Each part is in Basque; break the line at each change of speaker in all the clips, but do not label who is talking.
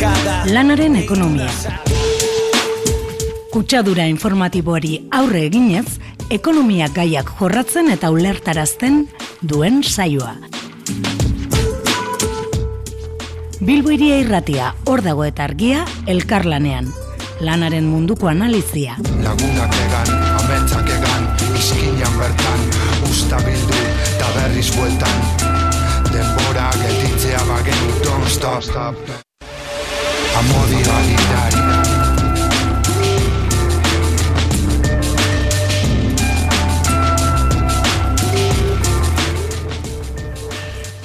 Lanaren ekonomia. Kutsadura informatiboari aurre eginez, ekonomia gaiak jorratzen eta ulertarazten duen saioa. Bilbo iria irratia, hor dago eta argia, elkarlanean. Lanaren munduko analizia.
Lagunak egan, ametsak egan, izkinan bertan, usta bildu, eta berriz bueltan. Denbora gelditzea bagen, don't stop,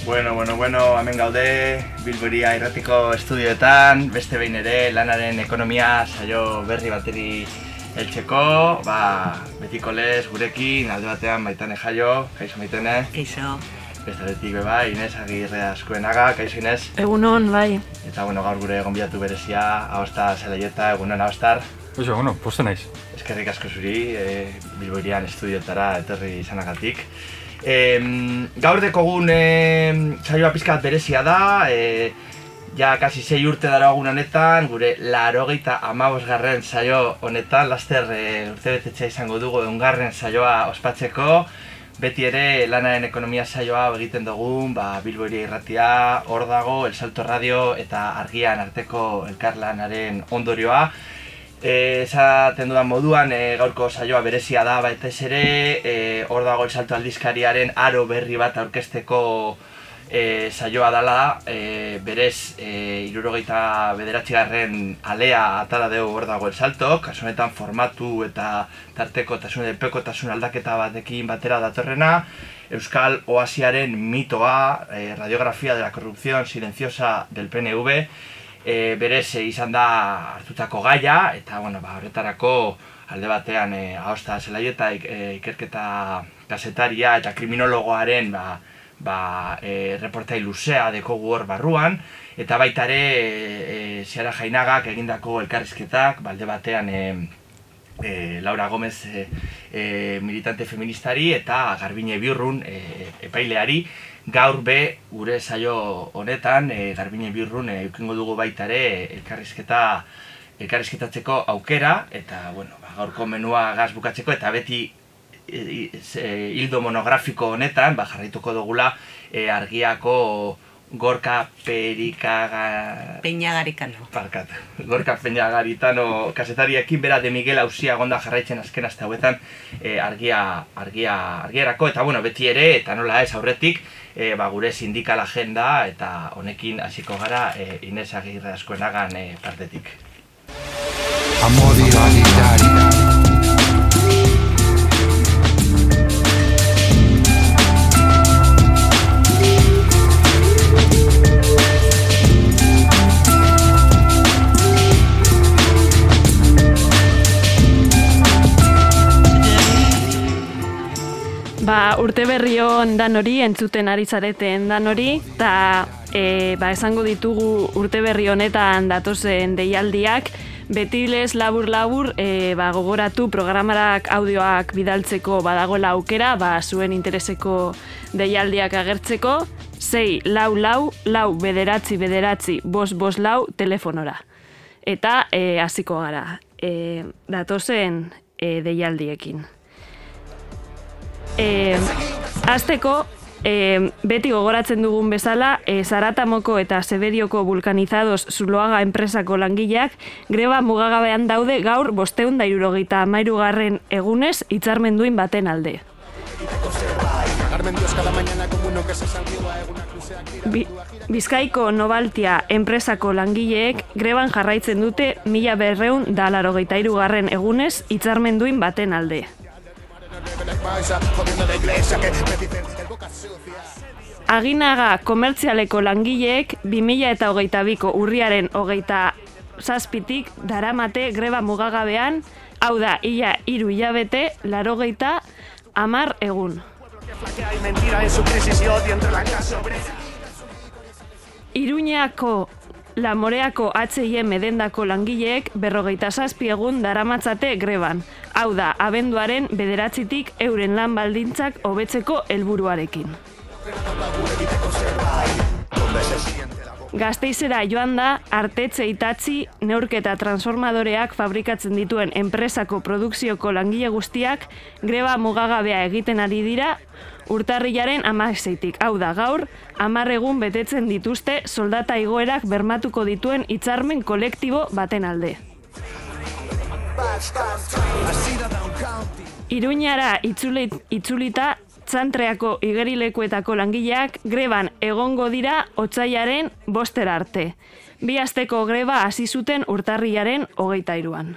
Bueno, bueno, bueno, hemen gaude, Bilboria irratiko estudioetan, beste behin ere, lanaren ekonomia saio berri bateri heltzeko, ba, betiko lez, gurekin, alde batean baitane jaio, kaixo maitene,
Keixo.
Beste aldetik be bai, Inez agirre askoenaga, kaixo Inez,
Egunon, bai.
eta bueno, gaur gure gonbidatu berezia, ahosta zelaieta, egunen ahostar,
Oso, bueno, poste naiz.
eskerrik asko zuri, e, Bilboirian estudioetara etorri izanagatik. E, gaur dekogun e, saioa pizkat berezia da, e, ja kasi sei urte dara honetan, gure larogeita amabosgarren saio honetan, laster e, urte betetxea izango dugu eungarren saioa ospatzeko, beti ere lanaren ekonomia saioa egiten dugun, ba, Bilboiria irratia, hor dago, El Salto Radio eta argian arteko elkarlanaren ondorioa. E, esaten dudan moduan, e, gaurko saioa berezia da baita ez ere, e, hor dago El Salto aldizkariaren aro berri bat aurkezteko e, saioa dela, e, berez, e, irurogeita bederatzigarren alea atara dugu hor dago Salto, kasu honetan formatu eta tarteko tasun, pekotasun aldaketa batekin batera datorrena, Euskal Oasiaren mitoa, e, radiografia de la corrupción silenciosa del PNV, e, berez e, izan da hartutako gaia, eta bueno, ba, horretarako alde batean e, ahosta zelaieta e, ikerketa kasetaria eta kriminologoaren ba, ba, e, reportai luzea dekogu hor barruan, eta baita ere e, e, Ziara Jainagak egindako elkarrizketak, ba, alde batean e, e, Laura Gomez e, e, militante feministari eta Garbine Biurrun e, epaileari. Gaur be gure saio honetan e, Garbine Biurrun e, eukingo dugu baita ere elkarrizketa elkarrizketatzeko aukera eta bueno, ba, gaurko menua gaz bukatzeko eta beti e, e, hildo monografiko honetan ba, jarraituko dugula e, argiako Gorka Perikaga...
Peñagarikano.
Parkat. Gorka Peña Garitano kasetariekin bera de Miguel Ausia gonda jarraitzen azken aste hauetan e, argia, argia, argierako eta bueno, beti ere eta nola ez aurretik e, ba, gure sindikal agenda eta honekin hasiko gara e, Inez Agirre askoenagan e, partetik.
Amodi
Ba, urte berri hon dan hori, entzuten ari zareten dan hori, eta e, ba, esango ditugu urte berri honetan datozen deialdiak, beti lez labur-labur e, ba, gogoratu programarak audioak bidaltzeko badagoela aukera, ba, zuen intereseko deialdiak agertzeko, sei lau lau, lau bederatzi bederatzi, bos bos lau telefonora. Eta e, hasiko gara, e, datozen e, deialdiekin. E, azteko, e, beti gogoratzen dugun bezala, e, Zaratamoko eta Seberioko vulkanizados zuloaga enpresako langileak greba mugagabean daude gaur bosteun da irurogeita amairugarren egunez hitzarmenduin baten alde. Bi, Bizkaiko Nobaltia enpresako langileek greban jarraitzen dute mila berreun da larogeita irugarren egunez hitzarmenduin baten alde. Aginaga komertzialeko langileek 2000 eta hogeita biko urriaren hogeita zazpitik daramate greba mugagabean, hau da, ia hiru hilabete, larogeita amar egun. Iruñeako Lamoreako H&M edendako langileek berrogeita zazpi egun daramatzate greban. Hau da, abenduaren bederatzitik euren lan baldintzak hobetzeko helburuarekin. Gazteizera joan da, artetze itatzi, neurketa transformadoreak fabrikatzen dituen enpresako produkzioko langile guztiak greba mugagabea egiten ari dira, urtarrilaren amazeitik. Hau da, gaur, amar egun betetzen dituzte soldata igoerak bermatuko dituen hitzarmen kolektibo baten alde. Iruñara itzuli, itzulita txantreako igerilekuetako langileak greban egongo dira otsaiaren boster arte. Bi asteko greba hasi zuten urtarriaren hogeita iruan.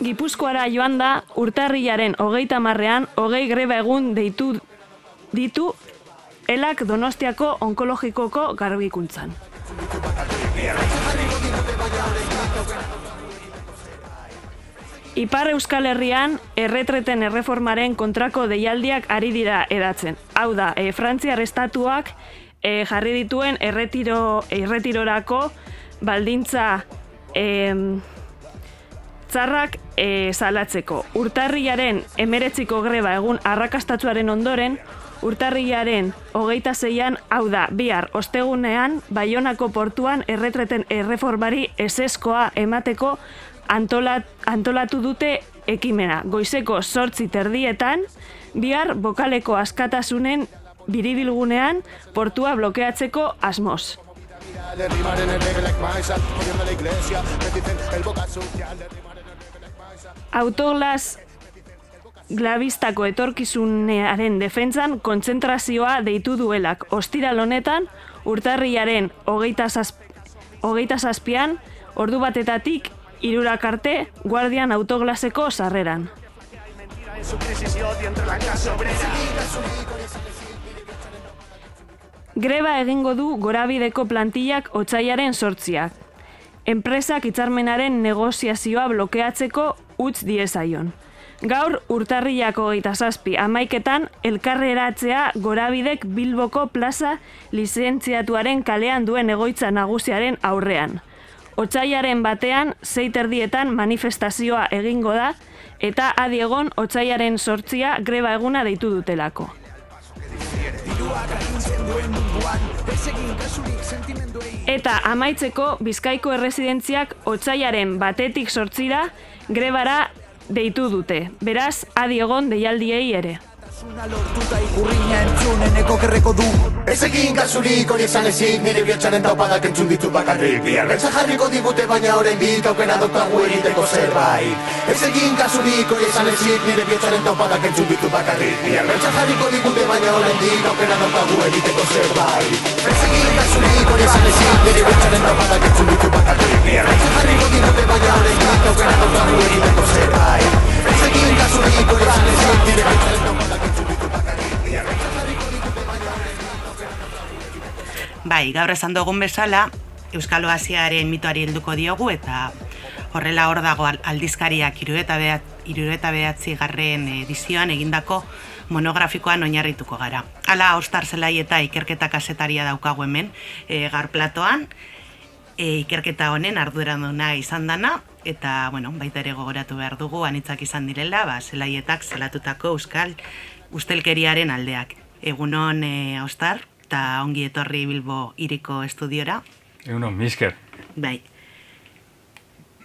Gipuzkoara joan da urtarriaren hogeita marrean hogei greba egun deitu ditu elak donostiako onkologikoko garbikuntzan. Ipar Euskal Herrian erretreten erreformaren kontrako deialdiak ari dira edatzen. Hau da, e, Frantziar estatuak e, jarri dituen erretiro, erretirorako baldintza e, txarrak e, salatzeko. Urtarriaren emeretziko greba egun arrakastatzuaren ondoren, urtarriaren hogeita zeian, hau da, bihar, ostegunean, Baionako portuan erretreten erreformari eseskoa emateko antolat, antolatu dute ekimena. Goizeko sortzi terdietan, bihar bokaleko askatasunen biribilgunean portua blokeatzeko asmoz. Autoglas glabistako etorkizunearen defentsan kontzentrazioa deitu duelak. Ostiral honetan, urtarriaren hogeita, hogeita zazpian, ordu batetatik irurak arte, guardian autoglaseko sarreran. Greba egingo du gorabideko plantillak otsaiaren sortziak. Enpresak hitzarmenaren negoziazioa blokeatzeko utz diezaion. Gaur urtarriako geita zazpi amaiketan elkarreratzea gorabidek Bilboko plaza lizentziatuaren kalean duen egoitza nagusiaren aurrean. Otsaiaren batean, zeiterdietan manifestazioa egingo da, eta adiegon otsaiaren sortzia greba eguna deitu dutelako. Eta amaitzeko Bizkaiko erresidentziak otsaiaren batetik sortzira grebara deitu dute. Beraz, adiegon deialdiei ere. Una lortuta ikurriña entzuneneko kerreko du. Ez egin kasurik hori esan ezik nire biotxaren taupadak entzun ditu bakarrik. Biarretza jarriko digute baina horrein bit aukena dokagu egiteko zerbait. Ez egin kasurik hori esan ezik nire biotxaren taupadak entzun ditu bakarrik. Biarretza jarriko digute baina horrein bit aukena dokagu egiteko zerbait. Ez egin kasurik hori esan ezik nire biotxaren taupadak entzun
Bai, gaur esan dugun bezala, Euskal Oasiaren mitoari helduko diogu eta horrela hor dago aldizkariak irureta, behat, irureta behatzi garren edizioan egindako monografikoan oinarrituko gara. Hala, Ostar Zelai eta ikerketa kasetaria daukagu hemen e, gar platoan, e, ikerketa honen arduran duna izan dana, eta, bueno, baita ere gogoratu behar dugu, anitzak izan direla, ba, zelaietak zelatutako Euskal ustelkeriaren aldeak. Egunon, e, Ostar, eta ongi etorri Bilbo iriko estudiora.
Egunon, misker.
Bai.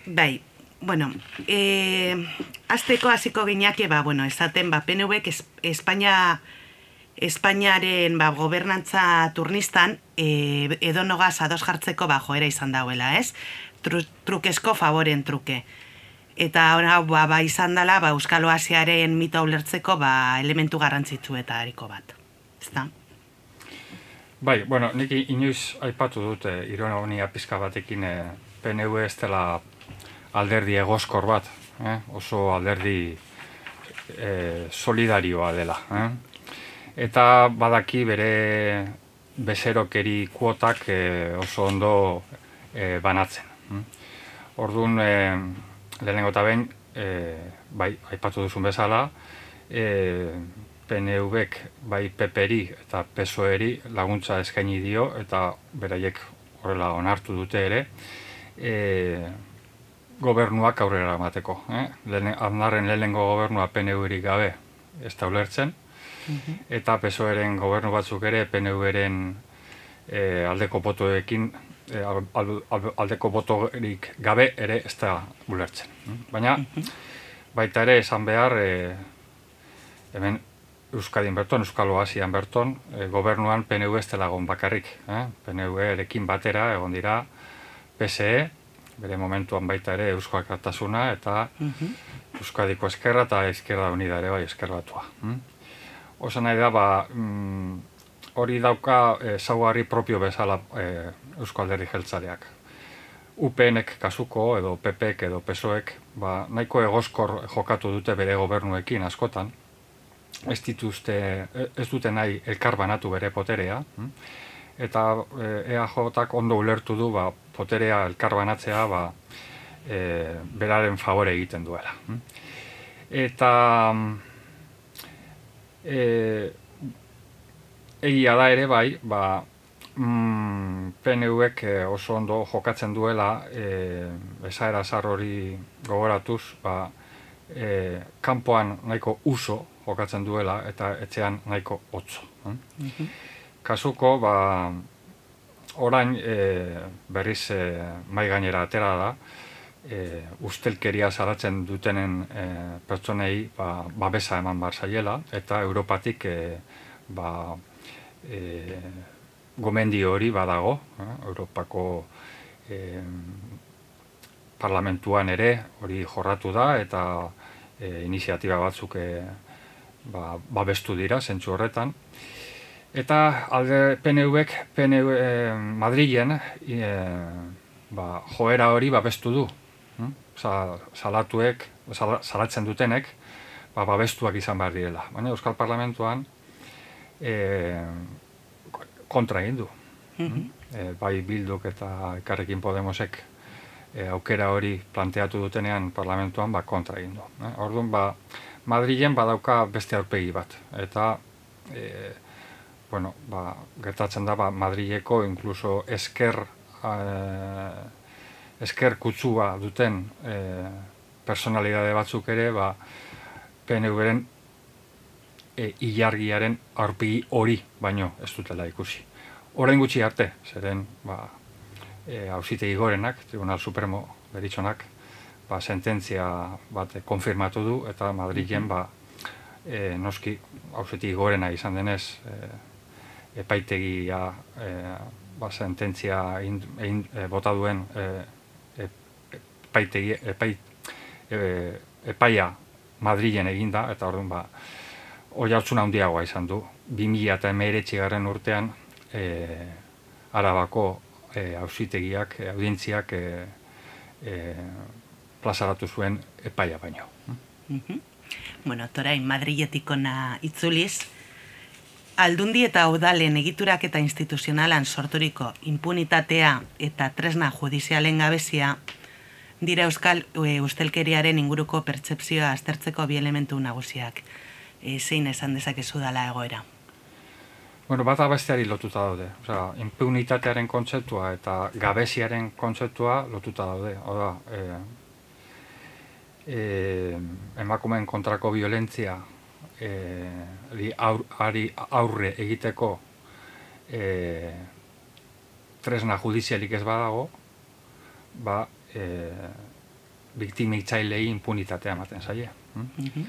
Bai, bueno, e, azteko hasiko gineake, ba, bueno, esaten, ba, PNV-ek Espainia, Espainiaren ba, gobernantza turnistan e, edo nogaz ados jartzeko ba, joera izan dauela, ez? Tru, trukesko favoren truke. Eta hori ba, ba, izan dela ba, Euskal Oasiaren mito ulertzeko ba, elementu garrantzitsu eta hariko bat. Ez da?
Bai, bueno, nik inoiz aipatu dute ironia pizka batekin eh, PNV ez dela alderdi egoskor bat, eh? oso alderdi e, solidarioa dela. Eh? Eta badaki bere bezerokeri kuotak e, oso ondo e, banatzen. Hm? Orduan, e, lehenengo eta behin, e, bai, aipatu duzun bezala, e, PNV-ek bai PPri eta PSOEri laguntza eskaini dio eta beraiek horrela onartu dute ere e, gobernuak aurrera emateko. Eh? Lehen, lehenengo gobernua PNV-rik gabe ez da ulertzen eta PSOEren gobernu batzuk ere PNV-ren e, aldeko botoekin e, al- al- al- aldeko botorik gabe ere ez da ulertzen. Baina baita ere esan behar e, hemen Euskadin berton, Euskal Oasian berton, e, gobernuan PNV ez dela bakarrik. Eh? PNV-erekin batera egon dira PSE, bere momentuan baita ere Eusko Alkartasuna eta Euskadiko Eskerra eta Eskerra Unida ere bai eskerratua. Mm? Osa nahi da, ba, mm, hori dauka e, zaugarri propio bezala e, Eusko Alderdi Jeltzaleak. UPNek kasuko edo PPek edo PSOek ba, nahiko egozkor jokatu dute bere gobernuekin askotan. Ez dituzte, ez dute nahi elkar banatu bere poterea. mm? Eta e, EAJak ondo ulertu du ba, poterea elkar banatzea ba, e, beraren favore egiten duela. mm? Eta e, egia da ere bai, ba, mm, PNVek eh, oso ondo jokatzen duela e, esaera zar hori gogoratuz, ba, e, kanpoan nahiko uso jokatzen duela eta etxean nahiko hotzo. hm? Kasuko, ba, orain e, berriz e, mai gainera atera da, e, ustelkeria salatzen dutenen e, pertsonei ba, babesa eman bar zaiela, eta Europatik e, ba, e, gomendio hori badago, eh, Europako e, parlamentuan ere hori jorratu da, eta e, iniziatiba batzuk e, ba, babestu dira, zentsu horretan. Eta alde PNV-ek, PNV eh, Madrilen e, ba, joera hori babestu du. Sa, salatuek, sala- salatzen dutenek, ba, babestuak izan behar direla. Baina Euskal Parlamentuan e, kontra egin du. E, bai Bilduk eta Elkarrekin Podemosek e, aukera hori planteatu dutenean parlamentuan ba, kontra egin du. Eh? Orduan, ba, Madrilen badauka beste aurpegi bat. Eta, e, bueno, ba, gertatzen da, ba, Madrileko inkluso esker, e, esker kutsua duten e, personalidade batzuk ere, ba, PNV-ren e, ilargiaren aurpegi hori baino ez dutela ikusi. Orain gutxi arte, zeren ba, e, hausitegi gorenak, Tribunal Supremo beritzonak, ba, sententzia bat konfirmatu du eta Madrilen ba, e, noski hausitegi gorena izan denez e, epaitegia e, ba, sententzia egin, e, bota duen e, epaitegi, epai, e, epaia Madrilen eginda eta orduan ba, hoi hartzuna handiagoa izan du. 2000 eta garren urtean e, Arabako e, ausitegiak, e, audientziak e, e, plazaratu zuen epaia baino.
Bueno, torain Madriletik ona itzuliz, aldundi eta udalen egiturak eta instituzionalan sorturiko impunitatea eta tresna judizialen gabezia dira euskal e, ustelkeriaren inguruko pertsepzioa aztertzeko bi elementu nagusiak. E, zein esan dezakezu dala egoera?
Bueno, bata besteari lotuta daude. Osea, impunitatearen kontzeptua eta gabeziaren kontzeptua lotuta daude. Oda, e, e, emakumeen kontrako violentzia e, aur, ari aurre egiteko e, tresna judizialik ez badago, ba, e, biktimitzailei impunitatea ematen zaie. hm?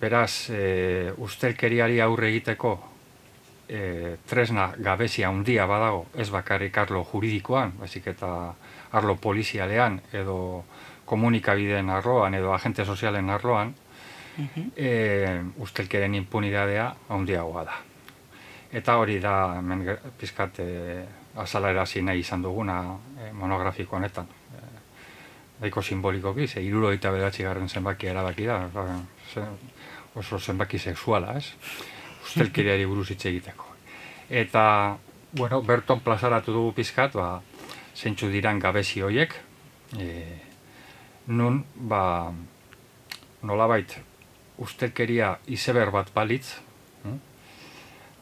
Beraz, e, ustelkeriari aurre egiteko e, tresna gabezia handia badago, ez bakarrik arlo juridikoan, baizik eta arlo polizialean edo komunikabideen arloan edo agente sozialen arloan, e, ustelkeren impunidadea handiagoa da. Eta hori da, ge- pizkat e, azalarazi nahi izan duguna e, monografiko honetan. E, Daiko simbolikoki, ze iruro eta garren zenbaki erabaki da, ba, oso zenbaki sexuala, ez? Ustelkeriari buruz hitz egiteko. Eta, bueno, berton plazaratu dugu pizkat, ba, zeintzu diran gabezi hoiek, e, nun, ba, nolabait, ustelkeria izeber bat balitz, hm?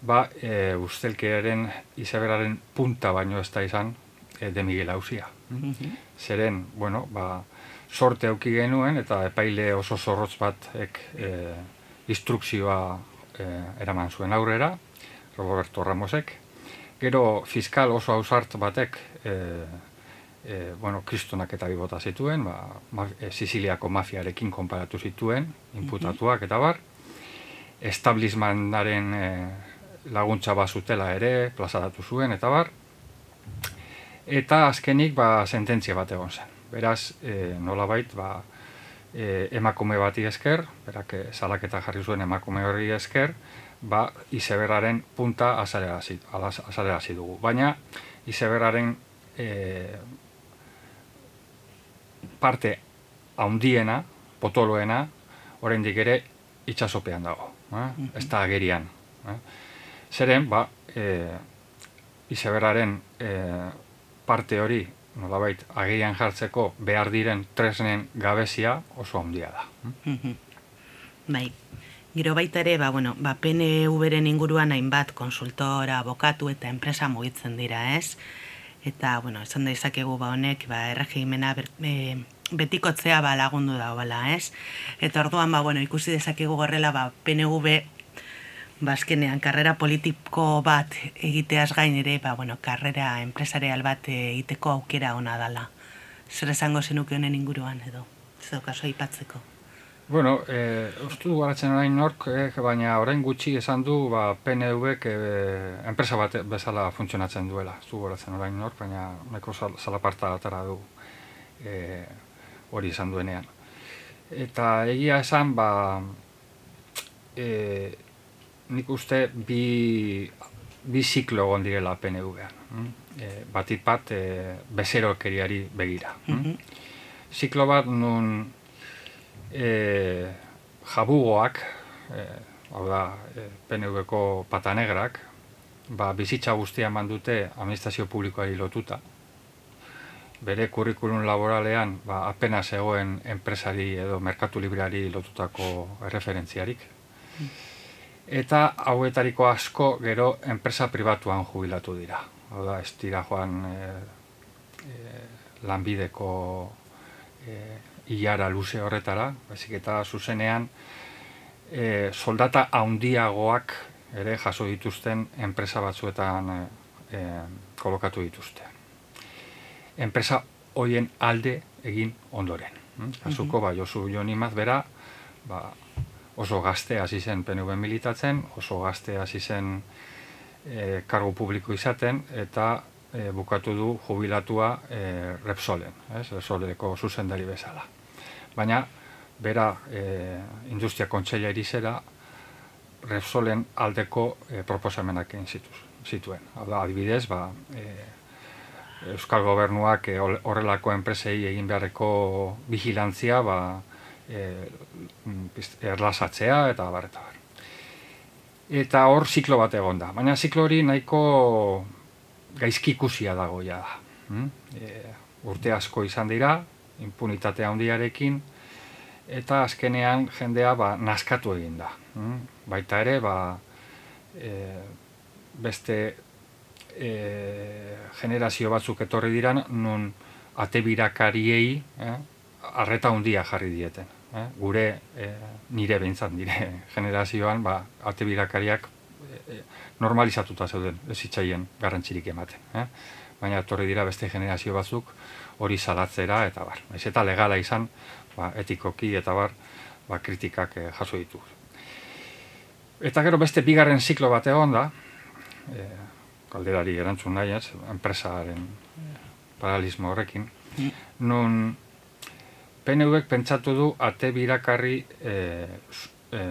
ba, e, ustelkeriaren izeberaren punta baino ez da izan e, de Miguel Ausia. Zeren, bueno, ba, sorte auki genuen eta epaile oso zorrotz batek e, instrukzioa eraman zuen aurrera, Roberto Ramosek. Gero fiskal oso ausart batek e, e, bueno, kristonak eta bibota zituen, ba, ma, e, Siciliako mafiarekin konparatu zituen, inputatuak eta bar. Establishmentaren e, laguntza bazutela ere, plazaratu zuen eta bar. Eta azkenik ba, sententzia bat egon zen. Beraz, e, nolabait, ba, e, emakume bati esker, berak e, salaketa jarri zuen emakume horri esker, ba, izeberraren punta azalerazi dugu. Baina, izeberraren e, parte haundiena, potoloena, oraindik ere itxasopean dago. Eh? Ez da agerian. Eh? Zeren, ba, e, izeberraren e, parte hori nolabait agerian jartzeko behar diren tresnen gabezia oso handia da.
Bai. Gero baita ere, ba, bueno, ba, PNV-ren inguruan hainbat konsultora, abokatu eta enpresa mugitzen dira, ez? Eta, bueno, esan da izakegu ba honek, ba, erregimena ber, e, betikotzea ba, lagundu da, bala, ez? Eta orduan, ba, bueno, ikusi dezakegu gorrela, ba, PNV bazkenean karrera politiko bat egiteaz gain ere, ba, bueno, karrera enpresarial bat egiteko aukera ona dala. Zer esango zenuke honen inguruan edo? Ez daukazu aipatzeko.
Bueno, eh, ustu garatzen orain nork, eh, baina orain gutxi esan du ba, PNV eh, enpresa bat bezala funtzionatzen duela. Ustu garatzen orain nork, baina neko sal, salaparta atara du eh, hori esan duenean. Eta egia esan, ba, eh, nik uste bi, bi ziklo egon direla PNV-an. Mm? E, batit bat e, bezerokeriari begira. Mm Ziklo bat nun e, jabugoak, e, hau da, e, PNV-ko patanegrak, ba, bizitza guztia eman dute administrazio publikoari lotuta. Bere kurrikulun laboralean ba, apenas egoen enpresari edo merkatu libreari lotutako referentziarik. Mm eta hauetariko asko gero enpresa pribatuan jubilatu dira. Hau da, ez dira joan e, e, lanbideko e, ilara luze horretara, bezik eta zuzenean e, soldata haundiagoak ere jaso dituzten enpresa batzuetan e, e, kolokatu dituzte. Enpresa hoien alde egin ondoren. Kasuko, mm -hmm. ba, Josu Jonimaz bera, ba, oso gazte hasi zen PNV militatzen, oso gazte hasi zen e, kargu publiko izaten, eta e, bukatu du jubilatua e, Repsolen, ez? Repsoleko zuzendari bezala. Baina, bera e, industria kontseila irizera, Repsolen aldeko e, proposamenak egin zituen. Hau da, adibidez, ba, e, Euskal Gobernuak horrelako enpresei egin beharreko vigilantzia, ba, e, erlasatzea eta bar eta bar. Eta hor ziklo bat egon da. Baina ziklo hori nahiko gaizki ikusia dago ja da. Hmm? E, urte asko izan dira, impunitate handiarekin, eta azkenean jendea ba, naskatu egin da. Hmm? Baita ere, ba, e, beste e, generazio batzuk etorri dira, nun atebirakariei, eh, arreta handia jarri dieten eh? gure e, nire behintzat, nire generazioan, ba, arte birakariak e, normalizatuta zeuden, ez itxaien garrantzirik ematen. Eh? Baina torri dira beste generazio batzuk hori salatzera eta bar. Ez eta legala izan, ba, etikoki eta bar, ba, kritikak e, jaso ditu. Eta gero beste bigarren ziklo bat egon da, e, kalderari erantzun nahi enpresaren paralismo horrekin, mm. PNVek pentsatu du ate birakarri e, e,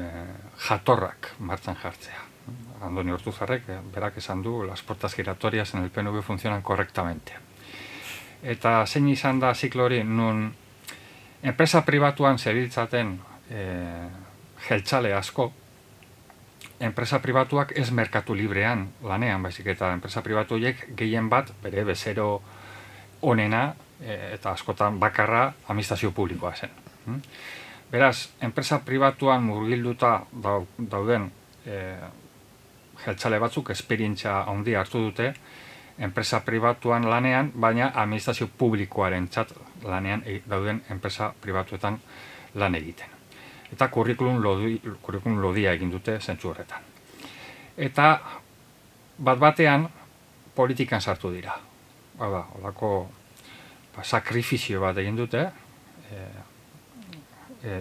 jatorrak martxan jartzea. Andoni Hortuzarrek, eh, berak esan du, las portas giratorias en el PNV funcionan correctamente. Eta zein izan da ziklo hori, nun enpresa pribatuan zebiltzaten e, jeltzale asko, enpresa pribatuak ez merkatu librean lanean, baizik eta enpresa pribatuek gehien bat, bere bezero onena, eta askotan bakarra administrazio publikoa zen. Hmm? Beraz, enpresa pribatuan murgilduta dauden e, jeltzale batzuk esperientzia handi hartu dute, enpresa pribatuan lanean, baina administrazio publikoaren txat lanean e, dauden enpresa pribatuetan lan egiten. eta kurrikulum, lodi, kurrikulum lodia egin dute zentzu horretan. Eta bat batean politikan sartu dira. Hala, holako ba, sakrifizio bat egin dute, e, e,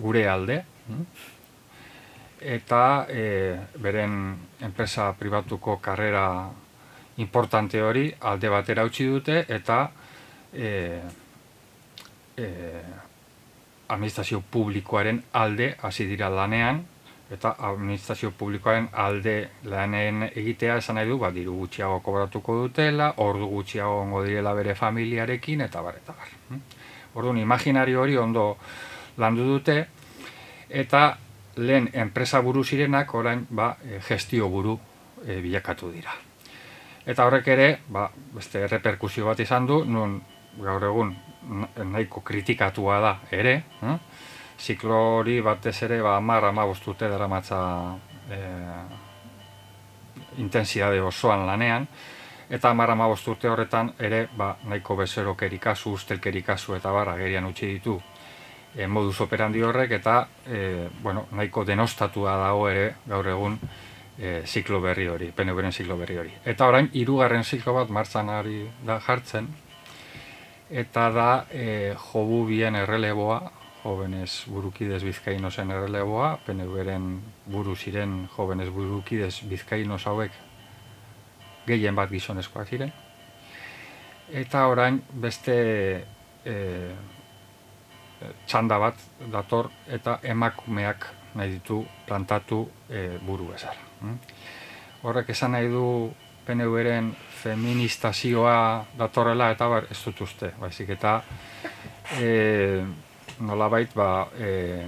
gure alde, hm? eta e, beren enpresa pribatuko karrera importante hori alde batera utzi dute, eta e, e, administrazio publikoaren alde hasi dira lanean, eta administrazio publikoaren alde lanen egitea esan nahi du, ba, diru gutxiago kobratuko dutela, ordu gutxiago ongo direla bere familiarekin, eta bar, eta bar. Hm? Orduan, imaginario hori ondo landu dute, eta lehen enpresa buru zirenak orain ba, e, gestio buru e, bilakatu dira. Eta horrek ere, ba, beste reperkusio bat izan du, nun gaur egun nahiko kritikatua da ere, hm? Ziklo hori batez ere ba, amar amabostute dara matza e, intensidade osoan lanean, eta amar amabostute horretan ere ba, nahiko bezerokeri kasu, ustelkeri kasu eta barra gerian utzi ditu e, modus operandi horrek, eta e, bueno, nahiko denostatua dago ere gaur egun e, ziklo berri hori, PNV-ren ziklo berri hori. Eta orain, hirugarren ziklo bat martzan ari da jartzen, eta da e, jobu bien erreleboa, jovenes burukidez bizkaino zen erreleboa, PNV-ren buru ziren jovenes burukidez bizkaino hauek gehien bat gizonezkoak ziren. Eta orain beste e, txanda bat dator eta emakumeak nahi ditu plantatu e, buru bezar. Hm? Horrek esan nahi du PNV-ren feministazioa datorrela eta bar, ez dut uste, baizik eta e, nolabait ba, e,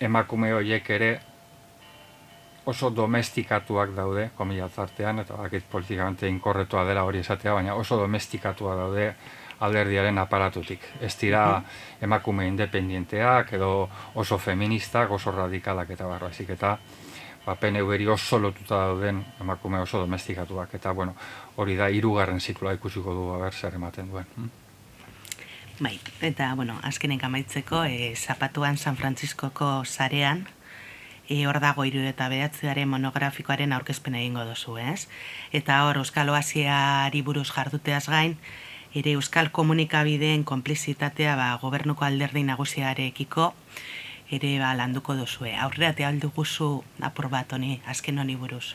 emakume horiek ere oso domestikatuak daude, komilaz artean, eta bakit politikamente inkorretua dela hori esatea, baina oso domestikatuak daude alderdiaren aparatutik. Ez dira emakume independienteak edo oso feministak, oso radikalak eta barra, ezik eta ba, PNV-eri oso lotuta dauden emakume oso domestikatuak, eta bueno, hori da hirugarren zikloa ikusiko du ber zer ematen duen.
Bai, eta, bueno, azkenen amaitzeko, e, Zapatuan San Franciscoko zarean, e, hor dago iru eta behatzearen monografikoaren aurkezpen egingo dozu, ez? Eta hor, Euskal Oasiari buruz jarduteaz gain, ere Euskal Komunikabideen konplizitatea ba, gobernuko alderdi nagusiarekiko, ere ba, landuko dozue. Aurrera te aldu guzu apur bat honi, azken honi buruz.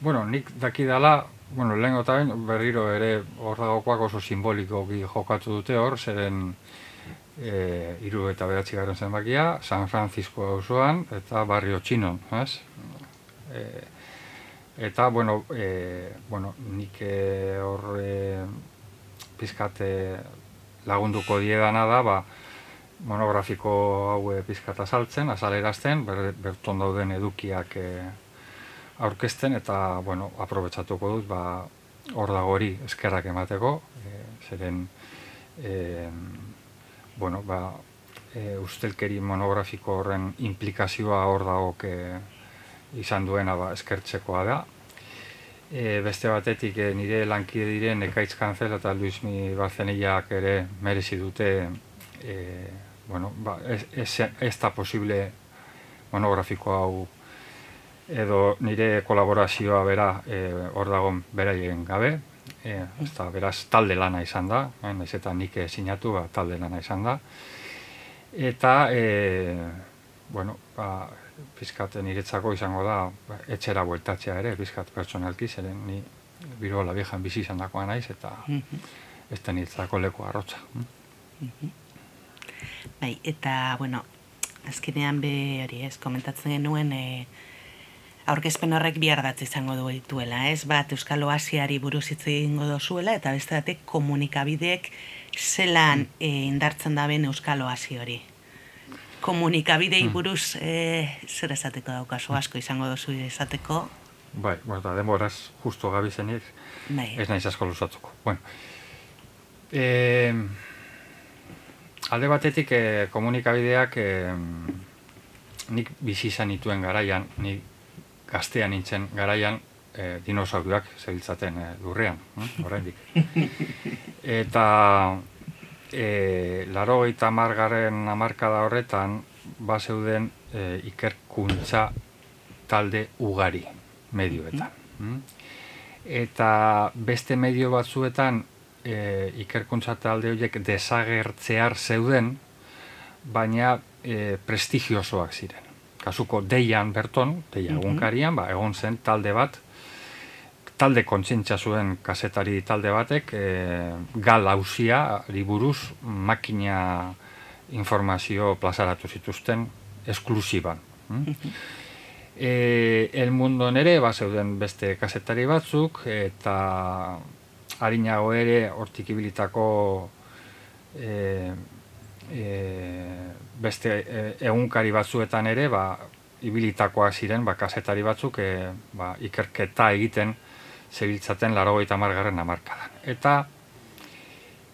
Bueno, nik daki dala, bueno, lehen gotain, berriro ere hor dagokoak oso simboliko jokatu dute hor, zeren e, iru eta behatzi garen zenbakia, San Francisco auzoan eta barrio txinon, ez? E, eta, bueno, e, bueno nik e, hor e, pizkate lagunduko diedana da, ba, monografiko hau pizkata saltzen, azalerazten, ber, berton dauden edukiak e, aurkezten eta bueno, aprobetsatuko dut ba hor dago hori eskerrak emateko, e, zeren e, bueno, ba, e, ustelkeri monografiko horren implikazioa hor dago ke izan duena ba eskertzekoa da. E, beste batetik e, nire lankide diren Ekaitz Kanzel eta Luismi Barzenillak ere merezi dute e, bueno, ba, ez, ez, ez da posible monografiko hau edo nire kolaborazioa bera e, hor dagoen beraien gabe, e, ez beraz talde lana izan da, e, naiz eta nik sinatu ba, talde lana izan da. Eta, e, bueno, ba, pizkat niretzako izango da, ba, etxera bueltatzea ere, pizkat pertsonalki, zeren ni biro la bizi izan dakoa naiz, eta ez da niretzako leku arrotza.
Bai, eta, bueno, azkenean be hori ez, komentatzen genuen, e, aurkezpen horrek bihar bat izango du dituela, ez? Bat Euskal Oasiari buruz hitz egingo dozuela eta beste batek komunikabideek zelan e, indartzen da ben Euskal Oasi hori. Komunikabidei hmm. buruz e, zer esateko daukazu asko izango dozu esateko?
Bai, bueno, da demoraz justo gabi zenik. Bai. Ez naiz asko lusatuko. Bueno. E, alde batetik e, komunikabideak e, nik bizi izan ituen garaian, nik gaztean nintzen garaian e, dinosauruak zebiltzaten e, lurrean, hm? oraindik. Eta e, laro gaita margaren amarkada horretan, ba zeuden e, ikerkuntza talde ugari medioetan. Mm? Eta beste medio batzuetan e, ikerkuntza talde horiek desagertzear zeuden, baina e, prestigiosoak ziren. Kasuko deian berton, deia egunkarian, ba, egon zen talde bat, talde kontsintza zuen kasetari talde batek, e, gal hausia, buruz makina informazio plazaratu zituzten esklusiban. Mm? E, el mundo nere, ba, zeuden beste kasetari batzuk, eta harinago ere, hortik ibilitako e, e, beste e, egunkari batzuetan ere, ba, ibilitakoak ziren, ba, kasetari batzuk, e, ba, ikerketa egiten, zebiltzaten laro gaita margarren amarkadan. Eta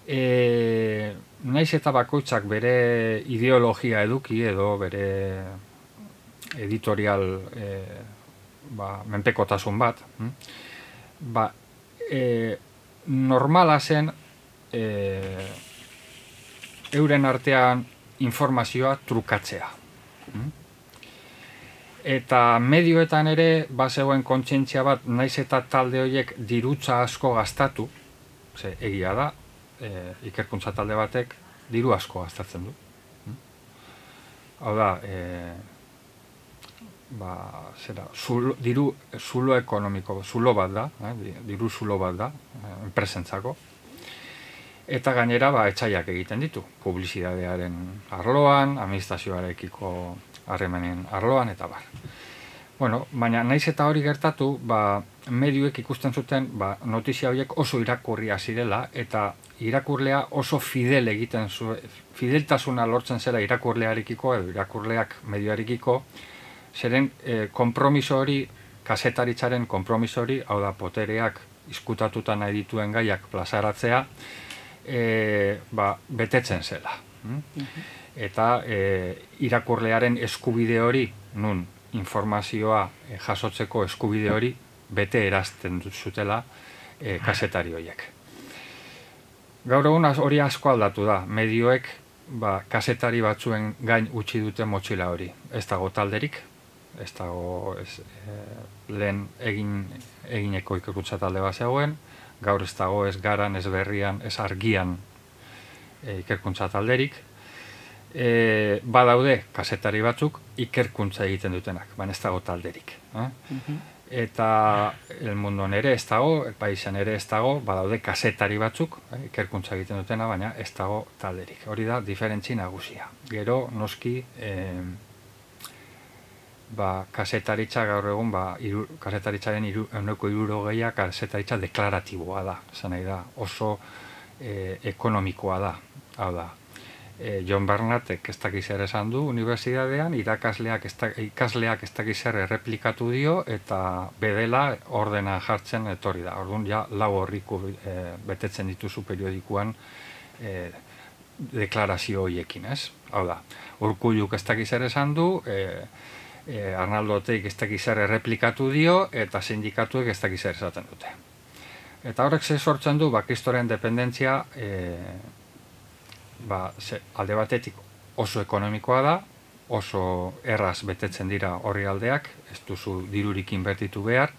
e, naiz eta bakoitzak bere ideologia eduki edo bere editorial e, ba, menpekotasun bat, hm? ba, e, normala zen e, euren artean informazioa trukatzea. Hm? Eta medioetan ere, bazegoen kontzientzia bat, naiz eta talde horiek dirutza asko gastatu, ze, egia da, e, ikerkuntza talde batek diru asko gastatzen du. Hm? Hau da, e, ba, zera, zulo, diru zulo ekonomiko, zulo bat da, eh, diru zulo bat da, eh, enpresentzako. Eta gainera, ba, etxaiak egiten ditu, publizidadearen arloan, administrazioarekiko harremanen arloan eta bar. Bueno, baina naiz eta hori gertatu, ba, medioek ikusten zuten ba, notizia horiek oso irakurria zirela eta irakurlea oso fidel egiten zu, fideltasuna lortzen zela irakurlearekiko edo irakurleak medioarekiko, zeren e, kompromiso hori, kasetaritzaren kompromiso hori, hau da potereak izkutatuta nahi dituen gaiak plazaratzea, e, ba, betetzen zela. Mm? Mhm eta e, irakurlearen eskubide hori, nun informazioa e, jasotzeko eskubide hori, bete erazten zutela e, kasetari horiek. Gaur egun hori asko aldatu da, medioek ba, kasetari batzuen gain utzi dute motxila hori. Ez dago talderik, ez dago ez, e, lehen egin, egineko ikerkutza talde bat zegoen, gaur ez dago ez garan, ez berrian, ez argian e, ikerkuntza talderik, e, badaude kasetari batzuk ikerkuntza egiten dutenak, baina ez dago talderik. Eh? Mhm. Eta el mundo nere ez dago, el paisan ere ez dago, badaude kasetari batzuk eh, ikerkuntza egiten dutena, baina ez dago talderik. Hori da, diferentzi nagusia. Gero, noski, eh, ba, kasetaritza gaur egun, ba, iru, kasetaritzaren iru, euneko iruro gehiak kasetaritza deklaratiboa da. Zan da, oso eh, ekonomikoa da. Hau da, e, John Barnattek ez dakiz esan du unibertsitatean, irakasleak ez ikasleak ez dakiz ere erreplikatu dio, eta bedela ordena jartzen etorri da. Orduan, ja, lau horriku e, betetzen dituzu periodikuan e, deklarazio horiekin, ez? Hau da, urkulluk ez dakiz esan du, e, e, Arnaldo Teik ez dakiz ere erreplikatu dio, eta sindikatuek ez dakiz ere esaten dute. Eta horrek ze sortzen du, bakistoren dependentzia, e, ba, ze, alde batetik oso ekonomikoa da, oso erraz betetzen dira horri aldeak, ez duzu dirurik inbertitu behar,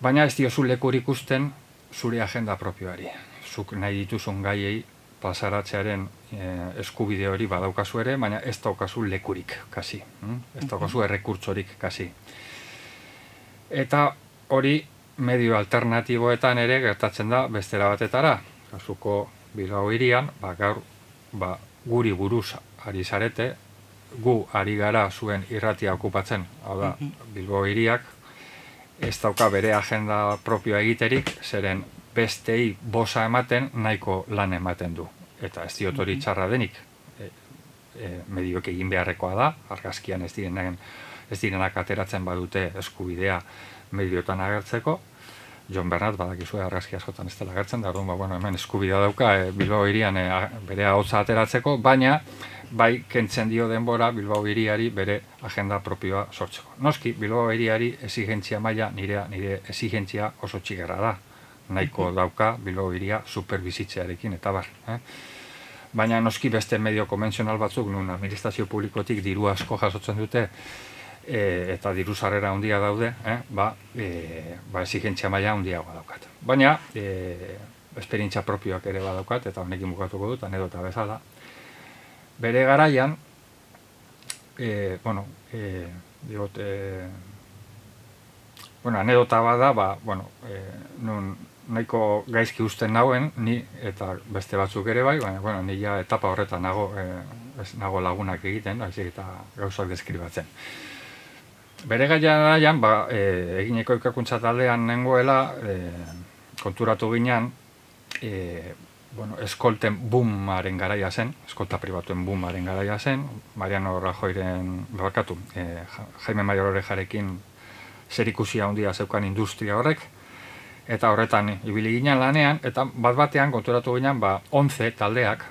baina ez diozu lekur ikusten zure agenda propioari. Zuk nahi dituzun gaiei pasaratzearen e, eskubide hori badaukazu ere, baina ez daukazu lekurik, kasi. Hm? Ez daukazu errekurtzorik, kasi. Eta hori medio alternatiboetan ere gertatzen da bestera batetara. Kasuko Bilbao irian, ba, gaur ba, guri buruz ari zarete, gu ari gara zuen irratia okupatzen, hau da, mhm. Bilbao iriak, ez dauka bere agenda propioa egiterik, zeren bestei bosa ematen nahiko lan ematen du. Eta ez diot hori mhm. txarra denik, e, e, medioek egin beharrekoa da, argazkian ez direnak, ez direnak ateratzen badute eskubidea mediotan agertzeko, John Bernard badakizu argazki askotan ez dela gertzen da orduan ba bueno hemen eskubidea dauka e, Bilbao hirian e, bere ahotsa ateratzeko baina bai kentzen dio denbora Bilbao hiriari bere agenda propioa sortzeko noski Bilbao hiriari exigentzia maila nire nire exigentzia oso txigerra da nahiko dauka Bilbao hiria superbizitzearekin eta bar eh? baina noski beste medio konbentzional batzuk, nun administrazio publikotik diru asko jasotzen dute, e, eta diru sarrera handia daude, eh? ba, e, ba exigentzia maila handiagoa daukat. Baina, e, esperientzia propioak ere badaukat, eta honekin bukatuko dut, anedota bezala. Bere garaian, e, bueno, e, digot, e, bueno, anedota bada, ba, bueno, e, nun, nahiko gaizki usten nauen, ni eta beste batzuk ere bai, baina bueno, ni ja etapa horretan nago, e, ez nago lagunak egiten, haizik eta gauzak deskribatzen. Bere gaian ba, e, egineko ikakuntza taldean nengoela, e, konturatu ginean, e, bueno, eskolten boomaren garaia zen, eskolta pribatuen boomaren garaia zen, Mariano Rajoiren, barkatu, e, Jaime Mayor jarekin zer ikusia handia zeukan industria horrek, eta horretan ibili ginen lanean, eta bat batean konturatu ginen, ba, 11 taldeak,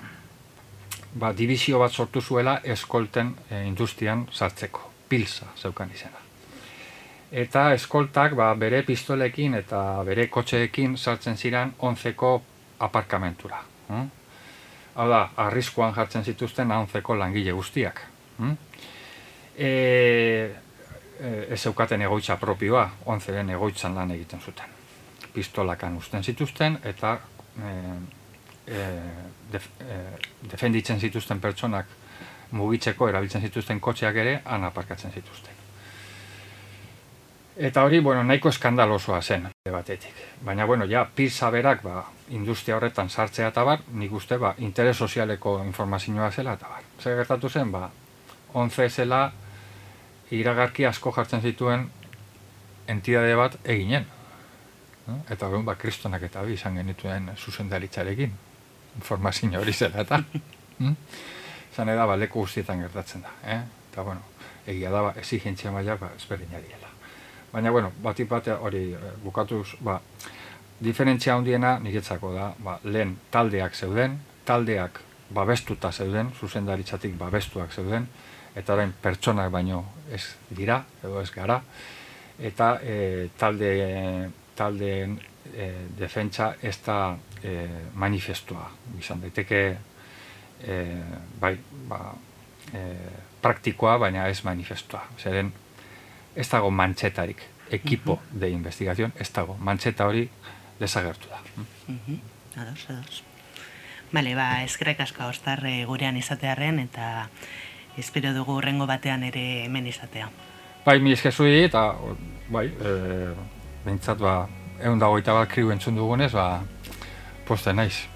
ba, divizio bat sortu zuela eskolten e, industrian sartzeko, pilsa zeukan izena. Eta eskoltak ba, bere pistolekin eta bere kotxeekin sartzen ziren 11ko aparkamentura. Hm? Hau da, arriskuan jartzen zituzten 11ko langile guztiak. Hm? E, e, ez zeukaten egoitza propioa, 11 egoitzan lan egiten zuten pistolakan usten zituzten eta e, e, def, e, defenditzen zituzten pertsonak mugitzeko erabiltzen zituzten kotxeak ere han aparkatzen zituzten. Eta hori, bueno, nahiko eskandalosoa zen batetik. Baina, bueno, ja, pizza berak, ba, industria horretan sartzea eta bar, nik uste, ba, interes sozialeko informazioa zela eta bar. Zer gertatu zen, ba, onze zela iragarki asko jartzen zituen entidade bat eginen. Eta hori, ba, kristonak eta bi izan genituen zuzendaritzarekin. Informazio hori zela eta. Zan eda, ba, leku guztietan gertatzen da. Eh? Eta, bueno, egia da, ba, exigentzia maila, ba, ezberdin Baina, bueno, batik bate hori eh, bukatuz, ba, diferentzia handiena niretzako da, ba, lehen taldeak zeuden, taldeak babestuta zeuden, zuzendaritzatik babestuak zeuden, eta orain pertsonak baino ez dira, edo ez gara, eta e, talde taldeen e, defentsa ez da e, manifestua. Izan daiteke e, bai, ba, e, praktikoa, baina ez manifestua. Zeren, ez dago mantzetarik, ekipo de investigación, ez dago. Mantzeta hori desagertu da.
Ados, ados. Bale, ba, eskerrek asko ostarre gurean izatearen eta espero dugu rengo batean ere hemen izatea.
Bai, mi eskezui eta bai, e, behintzat ba, egun dago eta bat kriu entzun dugunez, ba, poste naiz.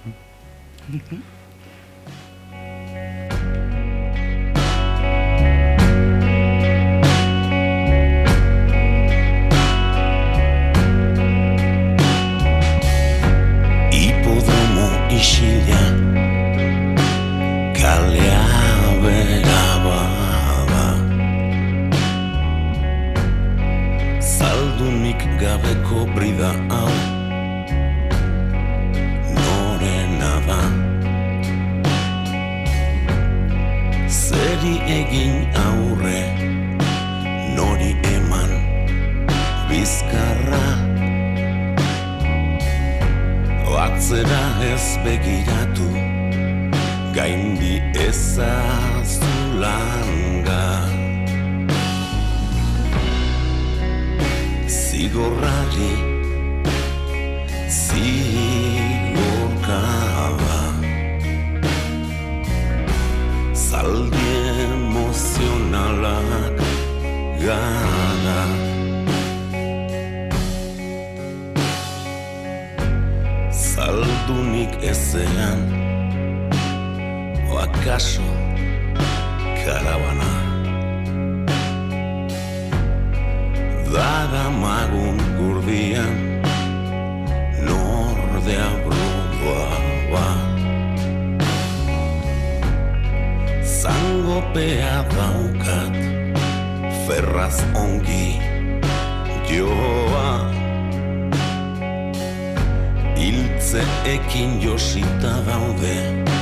ezean Oakaso karabana. Dada magun gurdian Nordea brugua ba. Zango pea daukat Ferraz ongi ekin josita daude.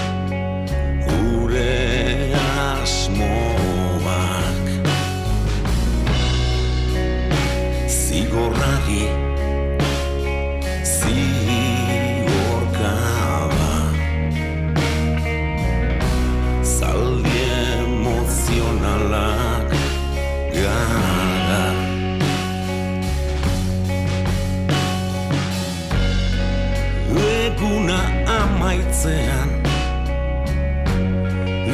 Amaitzean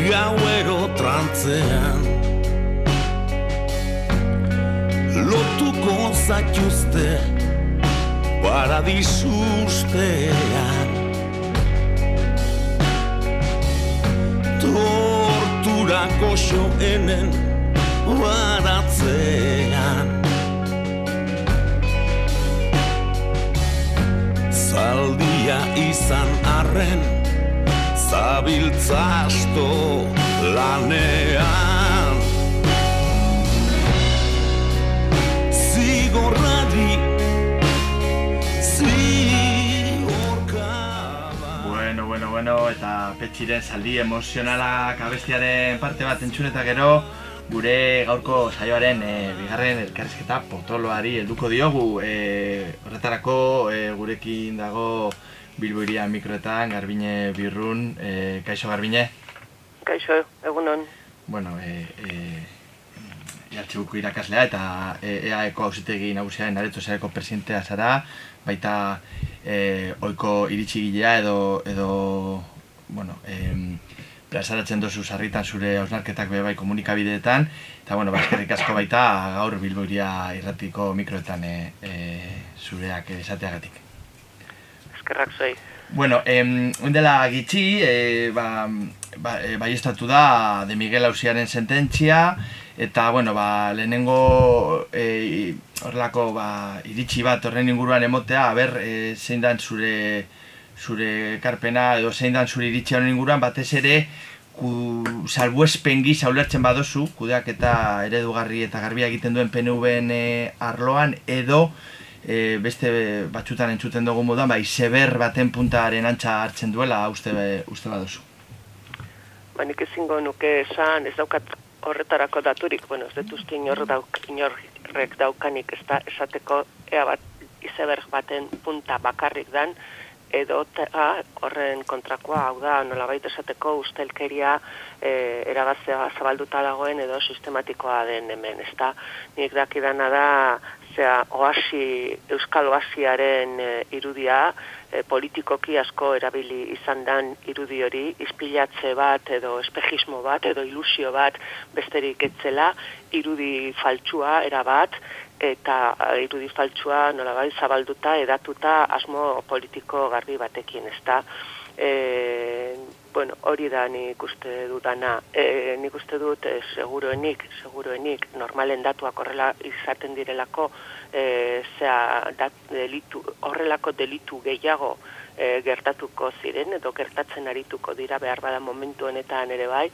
Gauero trantzean Lotuko zaituzte Paradisustean Torturako xoenen Baratzean. Zaldia izan arren Zabiltza asto lanean. Zigorkaba
Bueno, bueno, bueno, eta petxiren zaldi emozionalak abestiaren parte bat entzun eta gero gure gaurko saioaren e, bigarren elkarrizketa potoloari helduko diogu. E, horretarako e, gurekin dago Bilboiria mikroetan Garbine Birrun, e, kaixo Garbine?
Kaixo, egunon.
Bueno, e, e, EHUko irakaslea eta e, EAeko hausitegi nagusiaren areto zareko presidentea zara, baita e, oiko iritsi gilea edo, edo bueno, e, plazaratzen dozu sarritan zure hausnarketak be bai komunikabideetan, eta bueno, bazkerrik asko baita gaur Bilboiria irratiko mikroetan e, e, zureak esateagatik.
Eskerrak zoi.
Bueno, em, dela gitxi, e, ba, ba, e, baiestatu da de Miguel Ausiaren sententzia, eta, bueno, ba, lehenengo e, horrelako ba, iritsi bat horren inguruan emotea, aber, e, zein dan zure, zure karpena, edo zein dan zure iritsi horren inguruan, batez ere, ku, salbuespen gisa ulertzen badozu, kudeak eta eredugarri eta garbia egiten duen PNV-en e, arloan, edo, e, beste batzutan entzuten dugu moduan, ba, izeber baten puntaren antza hartzen duela, uste, uste baduzu.
Ba, nik ezingo nuke esan, ez daukat horretarako daturik, bueno, ez dut uste inor dauk, inorrek daukanik ez da esateko ea bat izeber baten punta bakarrik dan, edo ta, horren kontrakoa, hau da, nolabait esateko ustelkeria e, erabazea zabalduta dagoen edo sistematikoa den hemen, ez da, nik dakidana da, zera, oasi, euskal oasiaren e, irudia, e, politikoki asko erabili izan dan irudi hori, izpilatze bat edo espejismo bat edo ilusio bat besterik etzela, irudi faltsua erabat, eta irudi faltsua nolabai zabalduta, edatuta asmo politiko garbi batekin, ezta. E, bueno, hori da nik uste dudana. E, nik uste dut e, seguruenik, seguruenik, normalen datuak horrela izaten direlako, e, zea, dat, delitu, horrelako delitu gehiago e, gertatuko ziren, edo gertatzen arituko dira behar bada momentu honetan ere bai,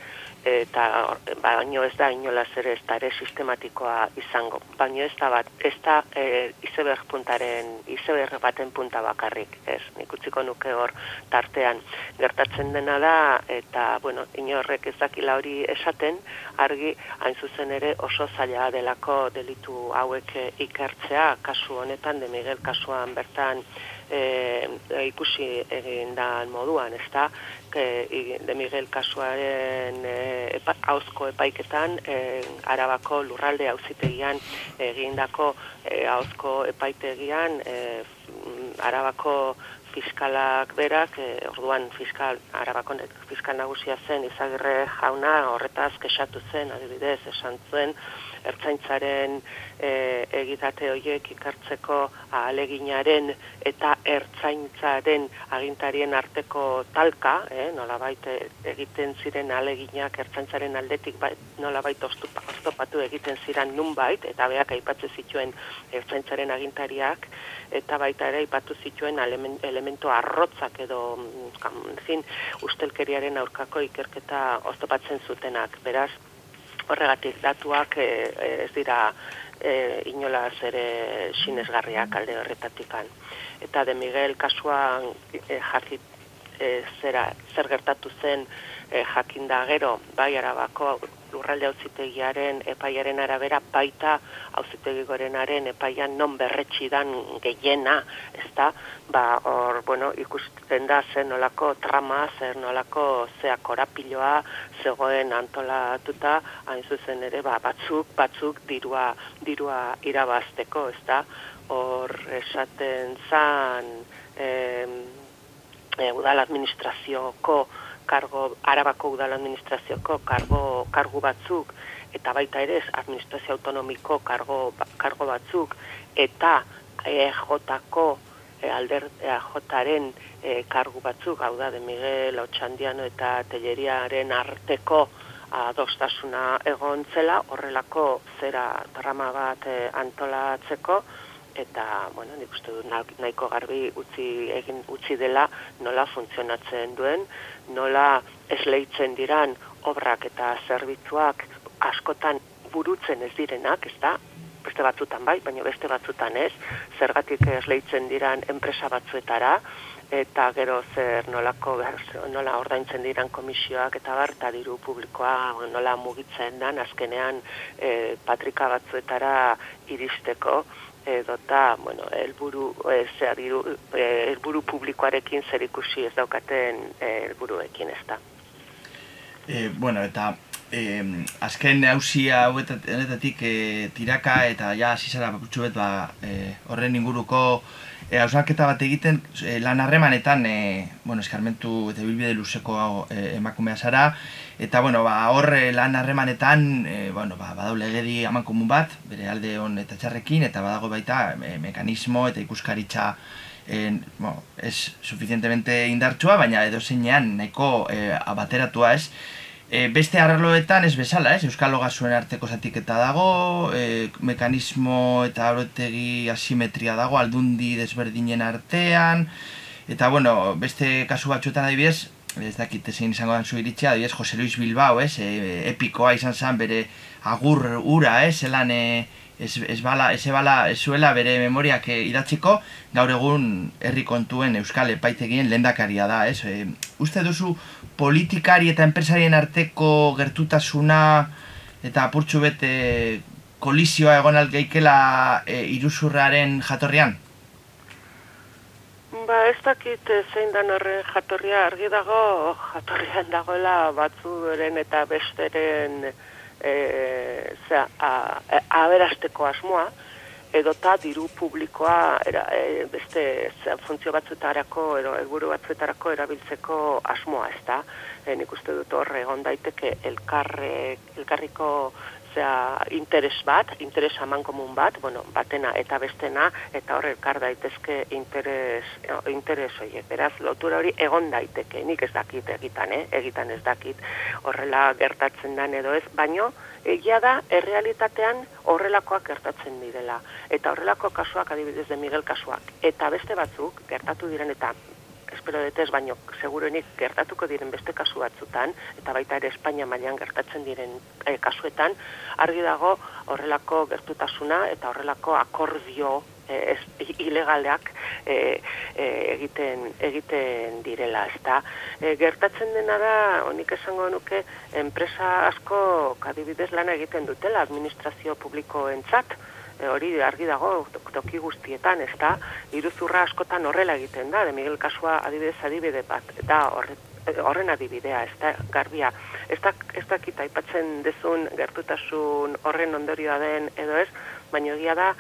eta baino ez da inolaz ere ez da ere sistematikoa izango. Baino ez da bat, ez da e, izeber puntaren, izeber baten punta bakarrik, ez, nik utziko nuke hor tartean gertatzen dena da, eta, bueno, inorrek ez dakila hori esaten, argi, hain zuzen ere oso zaila delako delitu hauek ikertzea, kasu honetan, de Miguel kasuan bertan, e, ikusi egin da moduan, ez da, de Miguel kasuaren e, epa, hauzko epaiketan, e, arabako lurralde hauzitegian egindako e, hauzko epaitegian, e, arabako fiskalak berak, e, orduan fiskal, arabako fiskal nagusia zen, izagirre jauna horretaz kesatu zen, adibidez, esan zuen, ertzaintzaren e, egitate horiek ikartzeko aleginaren eta ertzaintzaren agintarien arteko talka, eh, nolabait egiten ziren aleginak ertzaintzaren aldetik bai, nolabait oztopatu egiten ziren nunbait, eta beak aipatzen zituen ertzaintzaren agintariak, eta baita ere aipatu zituen elementu arrotzak edo mm, zin, ustelkeriaren aurkako ikerketa oztopatzen zutenak. Beraz, horregatik datuak e, ez dira e, inolaz ere sinesgarriak alde horretatikan. Eta de Miguel kasuan e, jakit, e, zera, zer gertatu zen e, jakinda gero, bai arabako lurralde auzitegiaren epaiaren arabera baita auzitegi gorenaren epaian non berretsi dan gehiena, ezta? Ba, hor, bueno, ikusten da zen nolako trama, zer nolako zea korapiloa zegoen antolatuta, hain zuzen ere, ba, batzuk, batzuk dirua, dirua irabazteko, ezta? Hor esaten zan, em, e, udal administrazioko kargo, arabako udal administrazioko kargo, kargu batzuk, eta baita ere administrazio autonomiko kargo, kargo batzuk, eta EJ-ko e, alder EJ-aren e, kargu batzuk, hau da, de Miguel Otxandiano eta Telleriaren arteko adostasuna egon zela, horrelako zera drama bat e, antolatzeko, eta, bueno, nik uste dut nahiko garbi utzi, egin, utzi dela nola funtzionatzen duen, nola esleitzen diran obrak eta zerbitzuak askotan burutzen ez direnak, ez da, beste batzutan bai, baina beste batzutan ez, zergatik esleitzen diran enpresa batzuetara, eta gero zer nolako nola ordaintzen diran komisioak eta bar eta diru publikoa nola mugitzen dan azkenean e, patrika batzuetara iristeko edota bueno helburu e, e, helburu publikoarekin zer ikusi ez daukaten e, helburuekin ezta?
E, bueno eta eh, azken hausia hauetatik eh, tiraka eta ja zizara bakutsu bet ba, eh, horren inguruko eh, hausnarketa bat egiten eh, lan harremanetan eh, bueno, eskarmentu eta bilbide luzeko eh, emakumea zara eta bueno, ba, hor eh, lan harremanetan eh, bueno, ba, badau legedi aman komun bat bere alde hon eta txarrekin eta badago baita eh, mekanismo eta ikuskaritza en, bueno, ez suficientemente indartsua, baina edo zeinean nahiko eh, abateratua ez. E, beste arraloetan ez bezala, ez? Euskal Logasuen arteko zatiketa dago, e, mekanismo eta horretegi asimetria dago, aldundi desberdinen artean, eta bueno, beste kasu batzuetan adibidez, ez dakit ezin izango dan zu iritsia, adibidez, Jose Luis Bilbao, ez? E, epikoa izan zen bere agur ura, ez? Elan, e, ez, ez, bala, ez, bala, ez zuela bere memoriak eh, idatziko, gaur egun herri kontuen Euskal Epaitegien lendakaria da, ez? E, uste duzu politikari eta enpresarien arteko gertutasuna eta apurtxu bete kolizioa egon algeikela e, iruzurraren jatorrian?
Ba, ez dakit zein dan horren jatorria argi dago, jatorrian dagoela batzuren eta besteren e, zera, a, a, aberasteko asmoa, edota diru publikoa era, e, beste zera, funtzio batzuetarako edo helburu batzuetarako erabiltzeko asmoa, ez da? E, nik uste dut horre egon daiteke elkarre, elkarriko zera, interes bat, interes aman komun bat, bueno, batena eta bestena, eta horre elkar daitezke interes, interes oie. Beraz, lotura hori egon daiteke, nik ez dakit egitan, eh? egitan ez dakit horrela gertatzen dan edo ez, baino, egia da, errealitatean horrelakoak gertatzen direla. Eta horrelako kasuak adibidez de Miguel kasuak. Eta beste batzuk, gertatu diren eta espero detez, baino segurenik gertatuko diren beste kasu batzutan, eta baita ere Espainia mailan gertatzen diren e, kasuetan, argi dago horrelako gertutasuna eta horrelako akordio e, ez, ilegaleak e, e, egiten, egiten direla, ezta. E, gertatzen dena da, honik esango nuke, enpresa asko kadibidez lana egiten dutela administrazio publikoentzat, e, hori argi dago toki guztietan, ez da, iruzurra askotan horrela egiten da, de Miguel Kasua adibidez adibide bat, da horren adibidea, ez da, garbia, ez da, ez da kita dezun gertutasun horren ondorioa den edo ez, baina egia da,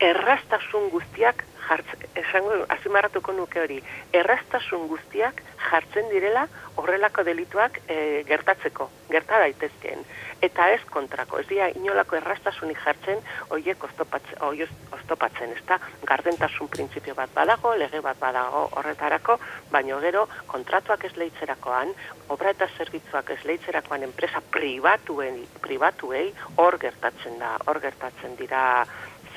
errastasun guztiak jartzen, esango, azimarratuko nuke hori, errastasun guztiak jartzen direla horrelako delituak e, gertatzeko, gerta daitezkeen. Eta ez kontrako, ez dira inolako errastasunik jartzen horiek oztopatzen, oztopatzen, ez da gardentasun printzipio bat badago, lege bat badago horretarako, baino gero kontratuak ez lehitzerakoan, obra eta zerbitzuak ez lehitzerakoan enpresa pribatuen, pribatuei hor gertatzen da, hor gertatzen dira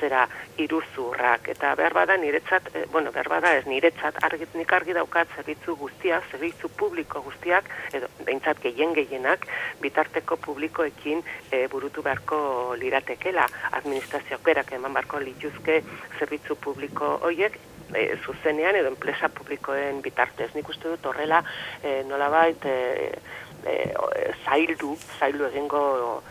zera iruzurrak eta behar bada niretzat, e, bueno, behar bada ez niretzat, argit, nik argi daukat zerbitzu guztiak, zerbitzu publiko guztiak, edo behintzat gehien gehienak, bitarteko publikoekin e, burutu beharko liratekela, administrazioak berak eman beharko lituzke zerbitzu publiko hoiek, e, zuzenean edo enpresa publikoen bitartez. Nik uste dut horrela e, nolabait e, e, zaildu, zaildu egingo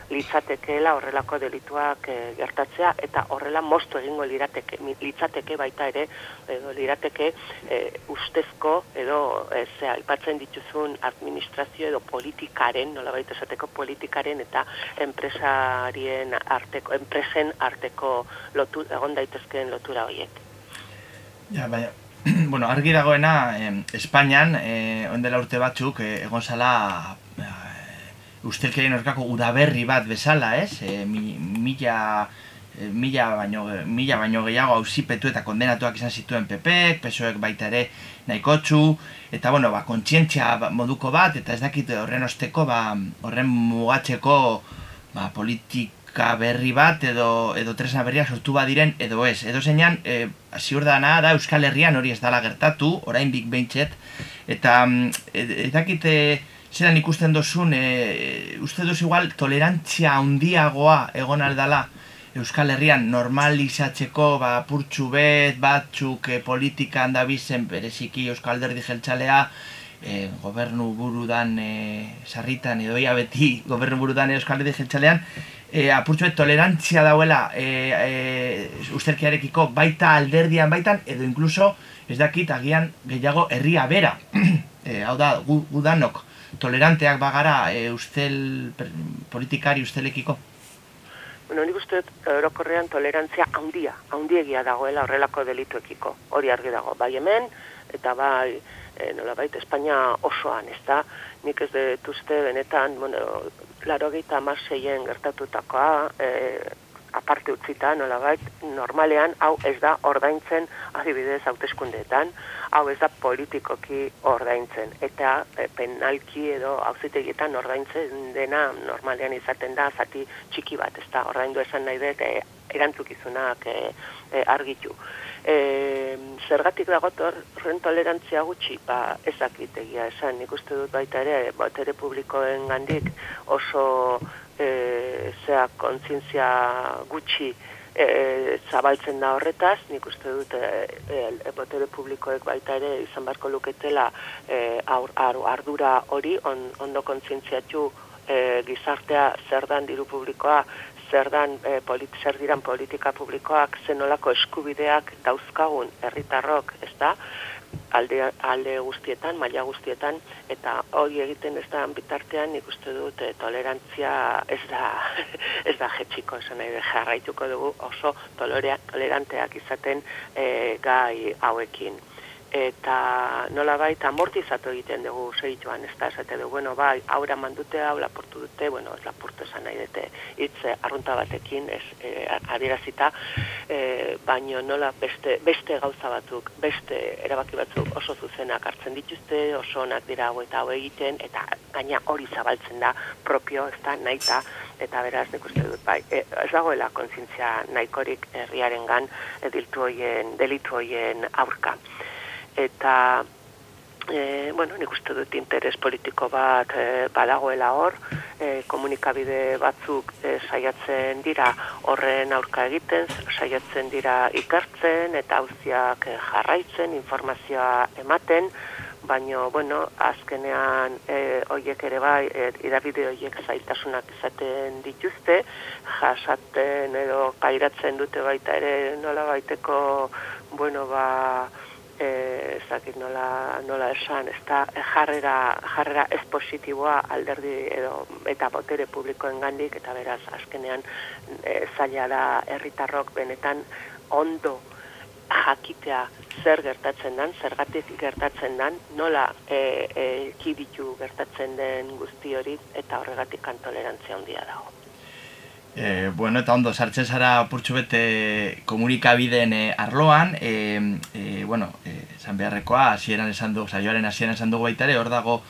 litzatekeela horrelako delituak e, gertatzea eta horrela moztu egingo lirateke, litzateke baita ere edo lirateke e, ustezko edo e, zea, ipatzen dituzun administrazio edo politikaren, nola baita esateko politikaren eta enpresarien arteko, enpresen arteko lotu, egon daitezkeen lotura horiek.
Ja, baina, bueno, argi dagoena, eh, Espainian, eh, ondela urte batzuk, eh, egon zala eh, ustelkerien orkako udaberri bat bezala, ez? Eh, mi, mila, eh, mila, baino, mila baino gehiago auzipetu eta kondenatuak izan zituen PPek, PSOek baita ere nahikotxu, eta bueno, ba, kontzientzia moduko bat, eta ez dakit horren osteko, ba, horren mugatzeko ba, politika berri bat edo edo tresna berriak sortu badiren edo ez. Edo zeinan, e, ziur dana da Euskal Herrian hori ez dala gertatu, orain big beintxet, eta mm, dakit e, zelan ikusten dozun, e, uste duz igual tolerantzia handiagoa egon aldala Euskal Herrian normalizatzeko ba, purtsu bet, batzuk e, politika handabizen bereziki Euskal Derdi jeltzalea, e, gobernu burudan e, sarritan edo ia beti gobernu burudan Euskal Herri Jeltzalean e, apurtzuet tolerantzia dauela e, e, ustelkiarekiko baita alderdian baitan edo inkluso ez dakit agian gehiago herria bera e, hau da gu, gudanok toleranteak bagara e, ustel per, politikari ustelekiko
Bueno, nik uste orokorrean tolerantzia handia, handiegia dagoela horrelako delituekiko. Hori argi dago, bai hemen, eta bai e, nolabait Espainia osoan, ez da? Nik ez detuzte benetan, bueno, laro gita amarseien gertatutakoa, e, aparte utzita, nolabait, normalean, hau ez da ordaintzen adibidez hauteskundeetan, hau ez da politikoki ordaintzen. Eta e, penalki edo hauzitegietan ordaintzen dena normalean izaten da zati txiki bat, ez da, ordaindu esan nahi dut, e, erantzukizunak e, e, argitu e, zergatik dagotor horren tolerantzia gutxi, ba, ezakit egia esan, nik uste dut baita ere, botere publikoen gandik oso e, zea kontzintzia gutxi e, zabaltzen da horretaz, nik uste dut e, e, botere publikoek baita ere izan barko luketela e, aur, ardura hori, on, ondo kontzintziatu e, gizartea zer dan diru publikoa, zer, dan, e, polit, zer diran politika publikoak, zenolako eskubideak dauzkagun herritarrok, ez da, alde, alde guztietan, maila guztietan, eta hori egiten ez da bitartean, nik uste dut, e, tolerantzia ez da, ez da jetxiko, esan nahi, jarraituko dugu oso toleranteak izaten e, gai hauekin eta nola baita amortizatu egiten dugu segituan, ez da, esate dugu, bueno, bai, aura mandute hau laportu dute, bueno, ez laportu esan nahi dute, hitz arrunta batekin, ez e, adierazita, e, baino nola beste, beste gauza batzuk, beste erabaki batzuk oso zuzenak hartzen dituzte, oso onak dira hau eta hau egiten, eta gaina hori zabaltzen da propio, ez da, nahi eta beraz nik uste dut, bai, e, ez dagoela konzintzia nahikorik herriaren gan, delitu hoien aurka eta e, bueno, nik uste dut interes politiko bat e, badagoela hor, e, komunikabide batzuk e, saiatzen dira horren aurka egiten, saiatzen dira ikartzen eta hauziak e, jarraitzen, informazioa ematen, baino, bueno, azkenean e, oiek ere bai, e, idabide oiek zaitasunak izaten dituzte, jasaten edo kairatzen dute baita ere nola baiteko, bueno, ba, eh ez nola, nola esan, ez da jarrera, jarrera ez positiboa alderdi edo eta botere publikoen gandik, eta beraz, azkenean e, zaila da herritarrok benetan ondo jakitea zer gertatzen den, zergatik gertatzen den, nola e, e, kiditu gertatzen den guzti hori, eta horregatik kantolerantzia handia dago.
E, bueno, eta ondo, sartzen zara purtsu bete komunikabideen e, arloan, e, e, bueno, e, zan beharrekoa, hasieran esan dugu, saioaren hasieran esan dugu baita ere, hor dago,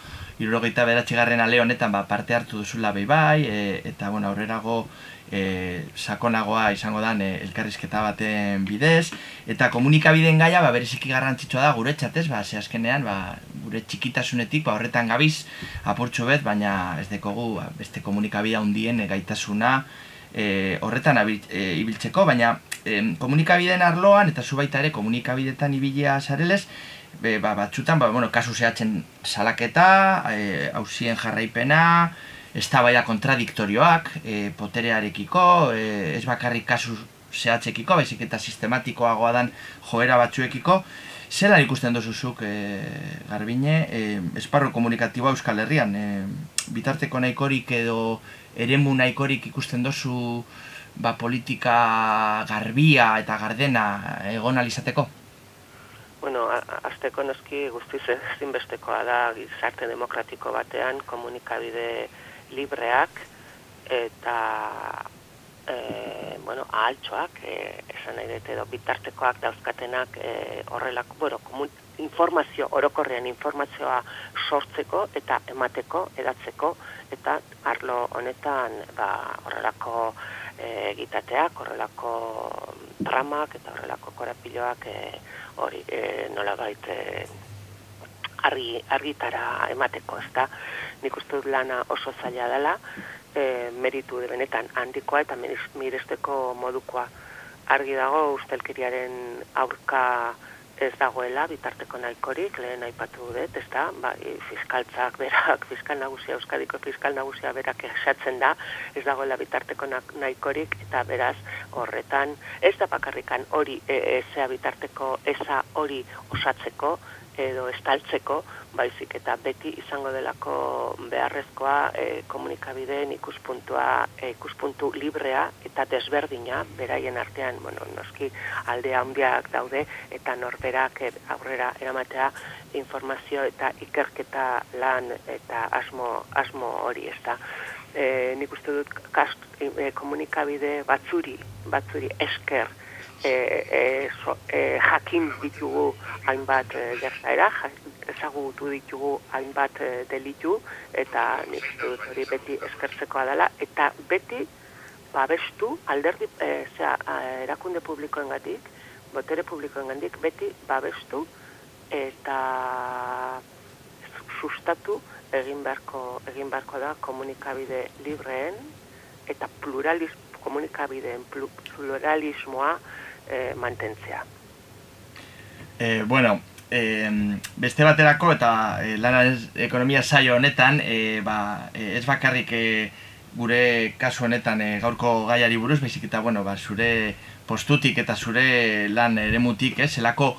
irurogeita beratxigarren ale honetan ba, parte hartu duzula bai bai, e, eta bueno, aurrerago e, sakonagoa izango dan e, elkarrizketa baten bidez, eta komunikabideen gaia ba, bereziki garrantzitsua da gure txatez, ba, ze azkenean, ba, gure txikitasunetik ba, horretan gabiz apurtxo bet, baina ez dekogu ba, beste komunikabidea hundien e, gaitasuna, e, horretan e, ibiltzeko, baina e, komunikabideen arloan, eta zu baita ere komunikabidetan ibilia zarelez, be, ba, batxutan, ba, bueno, kasu zehatzen salaketa, e, hausien jarraipena, ez da kontradiktorioak, e, poterearekiko, e, ez bakarrik kasu zehatzekiko, baizik eta sistematikoagoa dan joera batzuekiko, Zela ikusten dozuzuk, e, Garbine, e, esparro komunikatiboa Euskal Herrian, e, bitarteko nahikorik edo eremu nahikorik ikusten dozu ba, politika garbia eta gardena egon alizateko?
Bueno, azteko noski guztiz ezinbestekoa da gizarte demokratiko batean komunikabide libreak eta e, bueno, ahaltxoak, e, esan nahi dut edo bitartekoak dauzkatenak e, horrelako, bueno, komun, informazio, orokorrean informazioa sortzeko eta emateko, edatzeko, eta arlo honetan ba, horrelako e, egitateak, horrelako tramak eta horrelako korapiloak e, hori e, nolabait e, argi, argitara emateko, ezta? Nik uste dut lana oso zaila dela, e, meritu de benetan handikoa eta miresteko modukoa. Argi dago ustelkeriaren aurka ez dagoela bitarteko nahikorik, lehen aipatu dut, ez da, bai, fiskaltzak berak, fiskal nagusia, Euskadiko fiskal nagusia berak esatzen da, ez dagoela bitarteko na- nahikorik, eta beraz horretan, ez da bakarrikan hori, e, ezea bitarteko, eza hori osatzeko, edo estaltzeko, baizik eta beti izango delako beharrezkoa e, komunikabideen ikuspuntua, e, ikuspuntu librea eta desberdina, beraien artean, bueno, noski alde handiak daude, eta norberak e, aurrera eramatea informazio eta ikerketa lan eta asmo, asmo hori ez da. E, nik uste dut kast, e, komunikabide batzuri, batzuri esker, e, e, so, e, jakin ditugu hainbat e, gertaera, ezagutu ditugu hainbat e, delitu, eta nik dut hori beti eskertzekoa dela, eta beti babestu alderdi, e, zera, erakunde publikoengatik, botere publikoengatik, beti babestu eta sustatu egin beharko, egin beharko da komunikabide libreen eta pluralis, komunikabideen plu- pluralismoa e, mantentzea.
E, bueno, e, beste baterako eta e, lana ez, ekonomia saio honetan, e, ba, ez bakarrik e, gure kasu honetan e, gaurko gaiari buruz, baizik eta bueno, ba, zure postutik eta zure lan eremutik, ez, zelako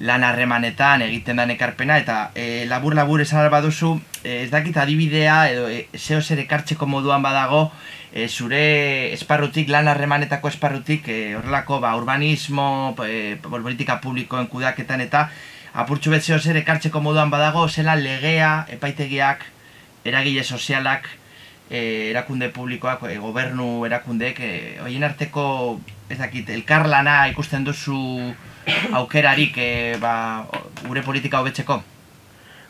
lan harremanetan egiten den ekarpena eta e, labur labur esan alba duzu e, ez dakit adibidea edo e, zeo zer ekartzeko moduan badago e, zure esparrutik, lan harremanetako esparrutik e, horrelako ba, urbanismo, e, politika publikoen kudaketan eta apurtxu bet zeo zer ekartzeko moduan badago zelan legea, epaitegiak, eragile sozialak, e, erakunde publikoak, e, gobernu erakundeek, e, hoien arteko, ez dakit, elkarlana ikusten duzu aukerarik e, ba, gure politika hobetzeko?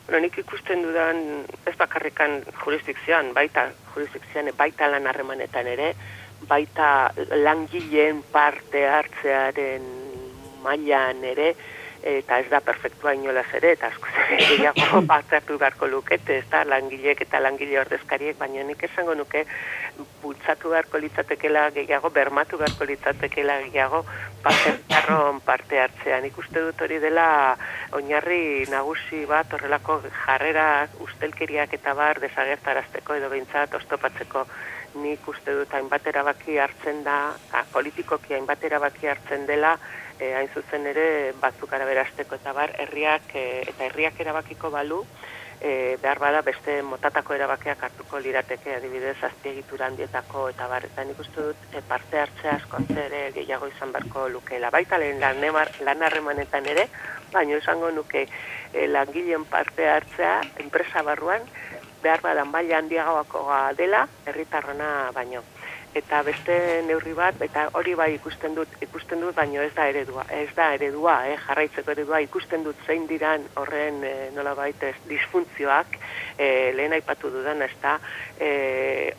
Bueno, nik ikusten dudan ez bakarrikan jurisdikzioan, baita jurisdikzioan, baita lan harremanetan ere, baita langileen parte hartzearen mailan ere, eta ez da perfektua inolaz ere, eta asko gehiago parte hartu beharko lukete, ez da, langileek eta langile ordezkariek, baina nik esango nuke bultzatu beharko litzatekela gehiago, bermatu beharko litzatekela gehiago, basertarron parte hartzea. Nik uste dut hori dela oinarri nagusi bat horrelako jarrera ustelkeriak eta bar desagertarazteko edo behintzat oztopatzeko nik uste dut hainbat erabaki hartzen da, a, politikoki hainbat erabaki hartzen dela, e, hain zuzen ere batzuk araberasteko eta bar herriak e, eta herriak erabakiko balu, e, behar bada beste motatako erabakiak hartuko lirateke adibidez azpiegitura handietako eta bar eta nik uste dut e, parte hartzea askontze ere gehiago izan beharko lukeela. Baita lehen lan, harremanetan ere, baina esango nuke e, langileen parte hartzea enpresa barruan behar badan maila handiagoakoa dela herritarrona baino. Eta beste neurri bat, eta hori bai ikusten dut, ikusten dut, baino ez da eredua, ez da eredua, eh, jarraitzeko eredua, ikusten dut zein diran horren e, nola baitez disfuntzioak, e, lehen aipatu dudan, ez da, e,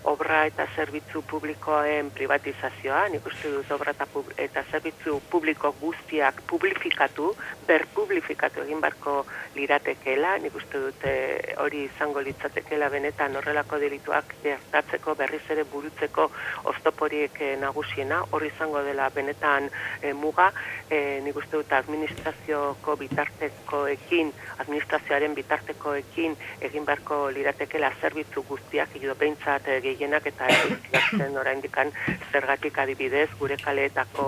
obra eta zerbitzu publikoen privatizazioa, nik uste dut obra eta, pub, eta zerbitzu publiko guztiak publifikatu, berpublifikatu egin barko liratekela, nik uste dut e, hori izango litzatekela benetan horrelako delituak gertatzeko berriz ere burutzeko oztoporiek e, nagusiena, hori izango dela benetan e, muga, e, nik uste dut administrazioko bitartekoekin, administrazioaren bitartekoekin egin beharko liratekela zerbitzu guztiak, edo behintzat e, gehienak eta egiten oraindikan zergatik adibidez gure kaleetako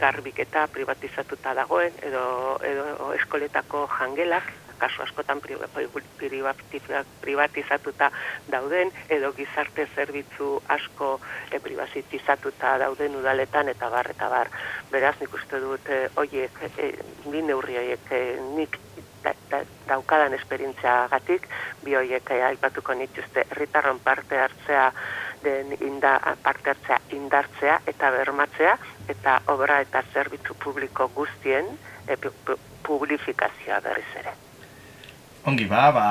garbiketa privatizatuta dagoen edo, edo eskoletako jangelak kasu askotan priva- priva- privatizatuta dauden, edo gizarte zerbitzu asko e, privatizatuta dauden udaletan, eta bar, eta bar. Beraz, nik uste dut, e, oiek, e, bi neurri horiek, e, nik da, da, daukadan esperientzia gatik, bi horiek e, aipatuko nituzte herritarron parte hartzea den inda, parte hartzea indartzea eta bermatzea, eta obra eta zerbitzu publiko guztien e, pu- pu- publifikazioa berriz ere.
Ongi ba, ba,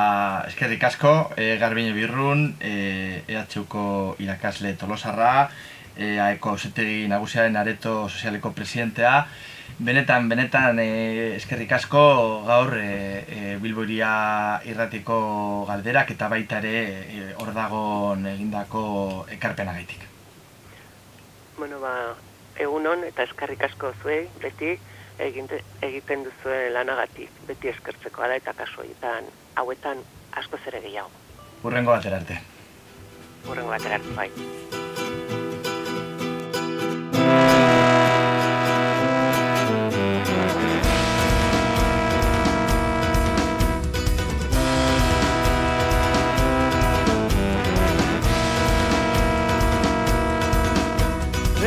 eskerrik asko, e, Garbine Birrun, e, EHUko irakasle tolosarra, e, aeko zetegi nagusiaren areto sozialeko presidentea, Benetan, benetan, e, eskerrik asko gaur e, e, Bilboria irratiko galderak eta baita ere hor dagon egindako ekarpenagaitik.
Bueno, ba, egunon eta eskerrik asko zuei, beti eginte, egiten duzuen lanagatik, beti eskertzeko ala eta kasu horietan, hauetan asko ere gehiago.
Urrengo batera arte.
Horrengo batera, bai.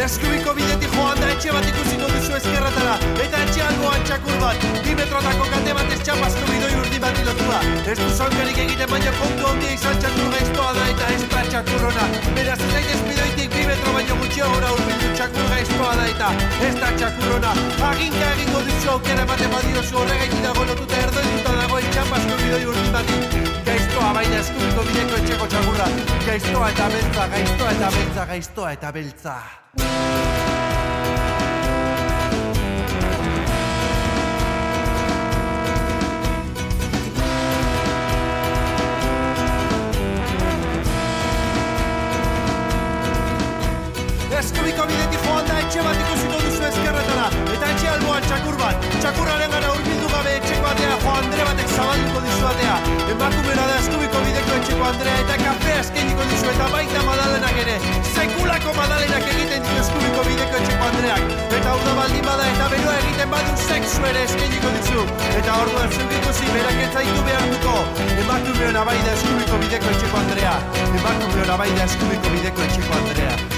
Eskubiko bidetik joan da etxe bat ikusiko duzu ezkerratara Eta etxe alboan txakur bat. Bi metrotako kate bat ez txapazko bidoi urdi bat lotua Ez du zankarik egiten baina kontu handia izan txakur gaiztoa da eta ez da txakurrona. Beraz ez zaitez bidoitik bi metro baino gutxiagora urbildu txakur gaiztoa da eta ez da txakurrona. Aginka egingo duzu aukera ematen badiozu horregaitik dago lotuta erdoituta dagoen txapazko bidoi urdi bati Gaiztoa baina eskubiko bideko etxeko txakurra. Gaiztoa eta beltza, gaiztoa eta beltza, gaiztoa eta beltza Eskubiko bidetik joan da etxe bat ikusiko duzu ezkerretara. Eta etxe alboan txakur bat Txakurraren gara urbildu gabe etxeko atea Jo Andre batek zabalduko dizu atea Emakumera da eskubiko bideko etxeko Andrea Eta kafea eskainiko dizu. Eta baita madalenak ere. Sekulako madalenak egiten ditu eskubiko bideko etxeko Andreak. Eta hau da baldin bada eta beroa egiten badu sexu ere eskainiko dizu. Eta orduan zuk ikusi berak ez zaitu behar duko Emakumeona bai da eskubiko bideko etxeko Andrea. Emakumeona bai da eskubiko bideko etxeko Andrea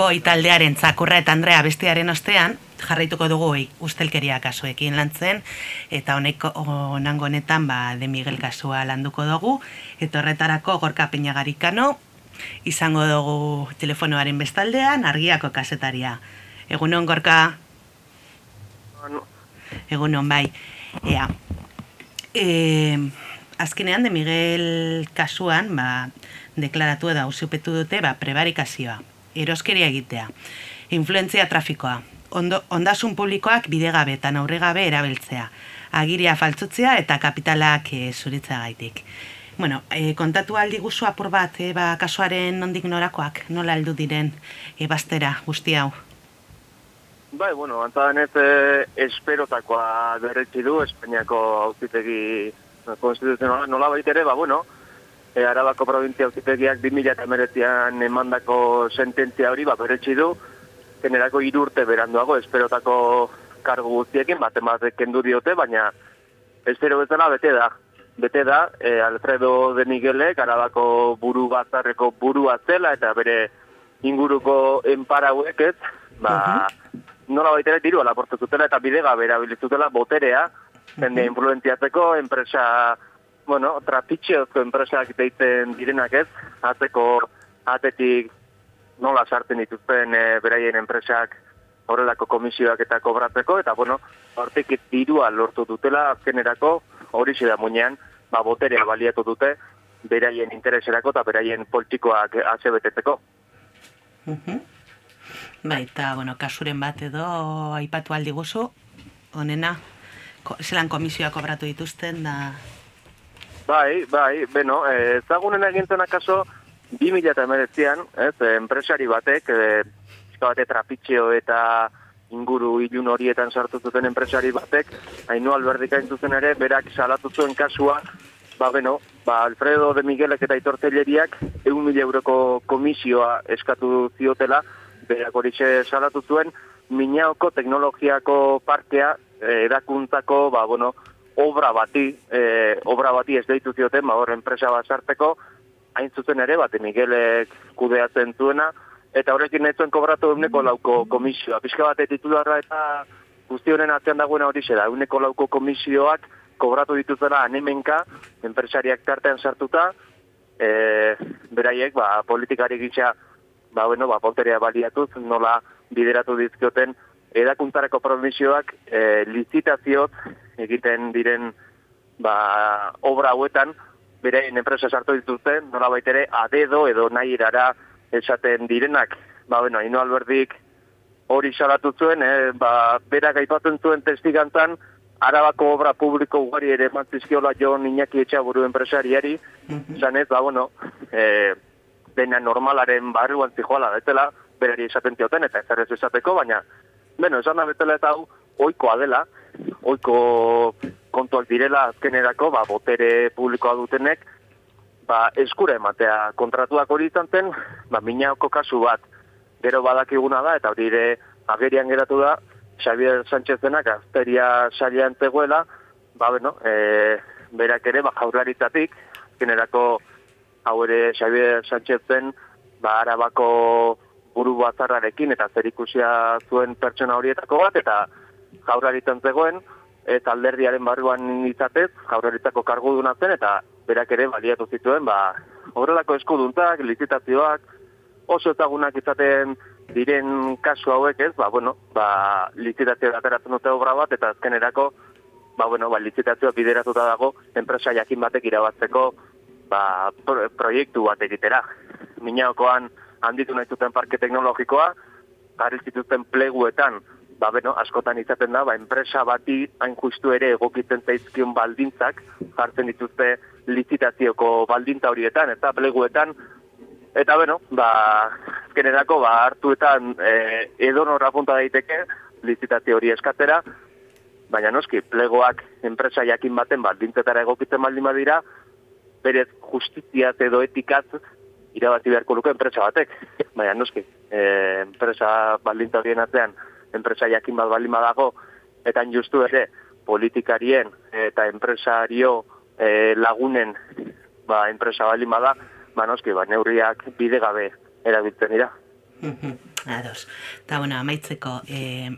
Boy taldearen zakurra eta Andrea bestiaren ostean, jarraituko dugu ustelkeria kasuekin lantzen, eta honeko onango honetan ba, de Miguel kasua landuko dugu, eta horretarako gorka peñagarikano, izango dugu telefonoaren bestaldean, argiako kasetaria. Egunon gorka, egunon bai, ea. E, azkenean de Miguel kasuan, ba, deklaratu edo ausipetu dute ba, prebarikazioa, eroskeria egitea, influentzia trafikoa, ondo, ondasun publikoak bidegabe eta aurregabe erabiltzea, agiria faltzutzea eta kapitalak e, zuritza gaitik. Bueno, e, kontatu aldi guzu apur bat, e, ba, kasuaren nondik norakoak, nola heldu diren ebastera guzti hau.
Bai, bueno, antzadan ez eh, esperotakoa berretzi du, Espainiako auzitegi konstituzionala. Nola baita ere, ba, bueno, e, Arabako provintzia auzitegiak 2008an emandako sententzia hori ba, berretzi du, generako irurte beranduago, esperotako kargu guztiekin, baten batek kendu diote, baina espero bezala bete da. Bete da, e, Alfredo de Miguelek, Arabako buru batzarreko burua zela, eta bere inguruko enparauek ez, ba, nola baitere diru alaportu zutela eta bidegabe erabilizutela boterea, jendea influenziatzeko, enpresa, bueno, trapitxeozko enpresak deitzen direnak ez, ateko, atetik nola sartzen dituzten e, beraien enpresak horrelako komisioak eta kobratzeko, eta bueno, hortik dirua lortu dutela azkenerako hori da muinean, ba, boterea baliatu dute, beraien intereserako eta beraien politikoak ase betetzeko.
Mhm. Bai, eta, bueno, kasuren bat edo aipatu aldi guzu, onena, zelan komisioa kobratu dituzten, da...
Bai, bai, beno, eh, ezagunen egintzen akaso, 2000 eta emeretzean, ez, eh, enpresari batek, e, bate trapitxeo eta inguru ilun horietan sartu zuten enpresari batek, hainu alberdik hain zuzen ere, berak salatu zuen kasua, ba, beno, ba, Alfredo de Miguelek eta itortelleriak egun mila euroko komisioa eskatu ziotela, berak hori salatu zuen, minaoko teknologiako parkea eh, erakuntzako, ba, bueno, obra bati, e, obra bati ez deitu zioten, ba, hor, enpresa bat sarteko, hain zuzen ere, bat, Miguelek kudeatzen zuena, eta horrekin zuen kobratu eguneko lauko komisioa. Pizka bat, titularra eta guzti honen atzean dagoena hori da, eguneko lauko komisioak kobratu dituzela anemenka, enpresariak tartean sartuta, e, beraiek, ba, politikari gitza, ba, bueno, ba, poterea baliatuz, nola bideratu dizkioten, edakuntzareko promisioak e, licitaziot egiten diren ba, obra hauetan, berein enpresa sartu dituzten, nola baitere, adedo edo nahi erara esaten direnak. Ba, bueno, ino alberdik hori salatu zuen, eh, ba, berak aipatzen zuen testigantzan, arabako obra publiko ugari ere mantzizkiola jo Iñaki Etxaburu enpresariari, zan ez, ba, bueno, e, dena normalaren barruan zijoala betela, berari esaten zioten, eta ez ez esateko, baina, bueno, esan da betela eta hau, oikoa dela, oiko kontuak direla azkenerako, ba, botere publikoa dutenek, ba, eskura ematea. Kontratuak hori izan zen, ba, minaoko kasu bat, gero badakiguna da, eta hori ere agerian geratu da, Xavier Sánchez denak azteria salian zegoela, ba, bueno, e, berak ere, ba, jaurlaritzatik, azkenerako hau ere Xavier Sánchez zen, ba, arabako buru batzarrarekin, eta zerikusia zuen pertsona horietako bat, eta jaurlaritzen zegoen, eta alderdiaren barruan izatez, jaurlaritzako kargu zen, eta berak ere baliatu zituen, ba, horrelako eskuduntak, licitazioak, oso ezagunak izaten diren kasu hauek ez, ba, bueno, ba, licitazio ateratzen dute obra bat, eta azkenerako, ba, bueno, ba, licitazioa bideratuta dago, enpresa jakin batek irabatzeko, ba, proiektu bat egitera. Minaokoan handitu nahi zuten parke teknologikoa, jarri zituzten pleguetan, ba, bueno, askotan izaten da, ba, enpresa bati hain justu ere egokitzen zaizkion baldintzak, jartzen dituzte licitazioko baldintza horietan, eta pleguetan, Eta bueno, ba, azkenerako ba, hartuetan e, edo norra punta daiteke licitazio hori eskatera, baina noski, plegoak enpresa jakin baten baldintzetara egokitzen baldin badira, berez justiziaz edo etikaz irabazi beharko luke enpresa batek. Baina noski, e, enpresa baldintza horien atzean, enpresa jakin bat baldin badago, eta justu ere politikarien eta enpresario e, lagunen ba, enpresa baldin bada, ba, noski, ba, neurriak bide gabe erabiltzen dira.
Ados. Ta bueno, amaitzeko, eh,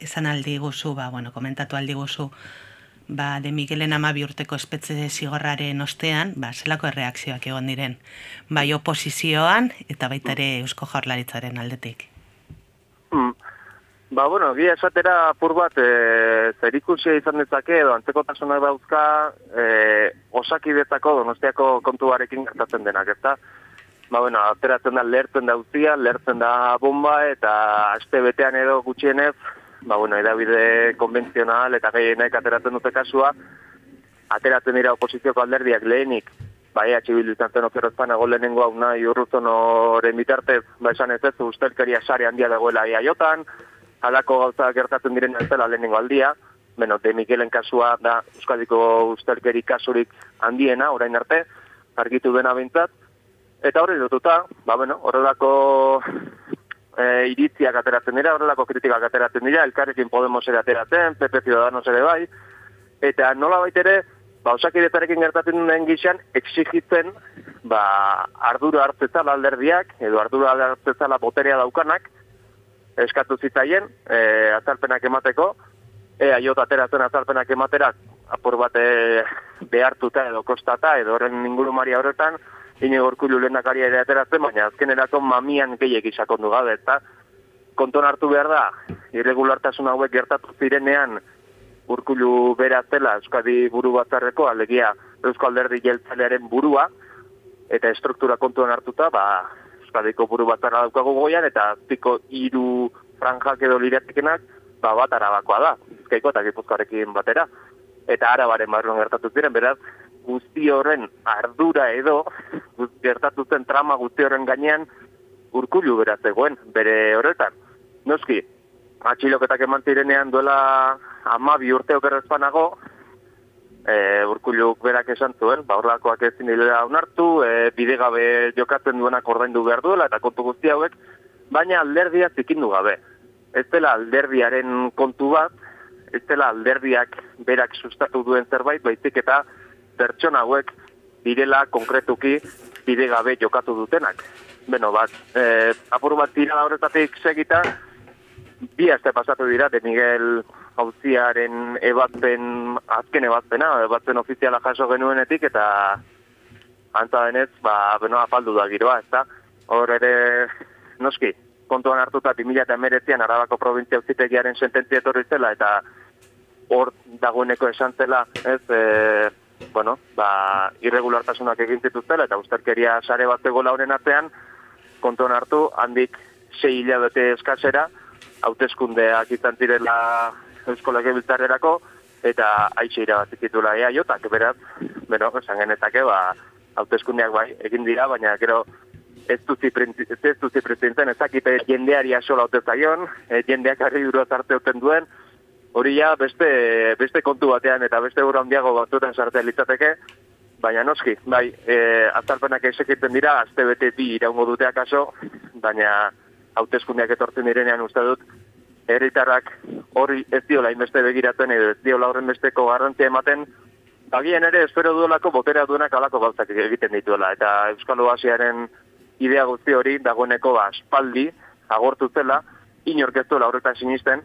esan aldi guzu, ba, bueno, komentatu aldi guzu, ba, de Miguelen amabi urteko espetze zigorraren ostean, ba, zelako erreakzioak egon diren, bai oposizioan eta baita ere Eusko Jaurlaritzaren aldetik.
Hmm. Ba, bueno, gia esatera apur bat, e, zerikusia izan dezake, edo antzeko tasunak dauzka, e, osakidetako donostiako kontuarekin gertatzen denak, ezta? Ba, bueno, ateratzen da lertzen da uzia, lertzen da bomba, eta aste betean edo gutxienez, ba, bueno, edabide konbentzional eta gehienek ateratzen dute kasua, ateratzen dira oposizioko alderdiak lehenik, bai, atxibil izan zen okerozpan egon lehenengo hau nahi urruzon horren bitartez, ba, esan ez ez, ustelkeria sare handia dagoela iaiotan, alako gauza gertatzen diren ez dela lehenengo aldia, bueno, de Miguelen kasua da Euskadiko ustelkeri kasurik handiena, orain arte, argitu dena bintzat, eta hori dututa, ba, bueno, horrelako e, iritziak ateratzen dira, horrelako kritikak ateratzen dira, elkarrekin Podemos ere ateratzen, PP Ciudadanos ere bai, eta nola baitere, ba, osakidetarekin gertatzen den gixan, exigitzen, ba, ardura hartzetzala alderdiak, edo ardura hartzetzala boterea daukanak, eskatu zitzaien, e, azalpenak emateko, ea jota ateratzen azalpenak ematerak, apur bat e, behartuta edo kostata, edo horren ingurumari horretan, ine gorkulu lehendakari ere ateratzen, baina azkenerako mamian gehiek isakondu gabe, eta konton hartu behar da, irregulartasun hauek gertatu zirenean, urkulu bera zela Euskadi buru batzarreko, alegia Euskal Alderdi Jeltzalearen burua, eta estruktura kontuan hartuta, ba, Euskadiko buru batzarra daukagu goian, eta azpiko hiru franjak edo liratekenak, ba, bat arabakoa da, bizkaiko eta gipuzkoarekin batera. Eta arabaren barruan gertatu ziren, beraz, guzti horren ardura edo, gertatu zen trama guzti horren gainean, urkulu beraz egoen, bere horretan. Noski, atxiloketak eman zirenean duela ama bi urte okerrezpanago, e, urkuluk berak esan zuen, ba horlakoak ezin dira onartu, e, bidegabe jokatzen duenak ordaindu behar duela, eta kontu guzti hauek, baina alderdia zikindu gabe. Ez dela alderdiaren kontu bat, ez dela alderdiak berak sustatu duen zerbait, baizik eta pertsona hauek direla konkretuki bidegabe jokatu dutenak. Beno, bat, e, apur bat tira horretatik segita, bi aste pasatu dira, de Miguel hauziaren ebatzen, azken ebatzena, ebatzen ofiziala jaso genuenetik, eta antza denez, ba, beno, apaldu da giroa, ez da? Hor ere, noski, kontuan hartuta 2008an Arabako provintzia auzitegiaren sententzia etorri zela, eta hor dagoeneko esan zela, ez, e, bueno, ba, irregulartasunak egin zituztela, eta usterkeria sare bat zegoela honen artean, kontuan hartu, handik sei hilabete eskasera, hauteskundeak izan zirela Eusko Legebiltzarrerako, eta aixe irabazik zitula ea jotak, beraz, bero, esan genetake, ba, hauteskundeak bai, egin dira, baina gero ez duzi ez duzi presidenten, ezakite jendeari asola haute zaion, e, jendeak harri duro arte uten duen, hori ja beste, beste kontu batean eta beste euro handiago batzuetan sartzea litzateke, baina noski, bai, e, azalpenak esekiten dira, azte bete bi iraungo duteak aso, baina hauteskundeak etortzen direnean uste dut, herritarrak hori ez diola inbeste begiratzen edo ez diola horren besteko garrantzia ematen, Agien ere, espero duelako botera duenak alako gauzak egiten dituela. Eta Euskal Oasiaren idea guzti hori dagoeneko ba, espaldi, agortu zela, inork horretan sinisten,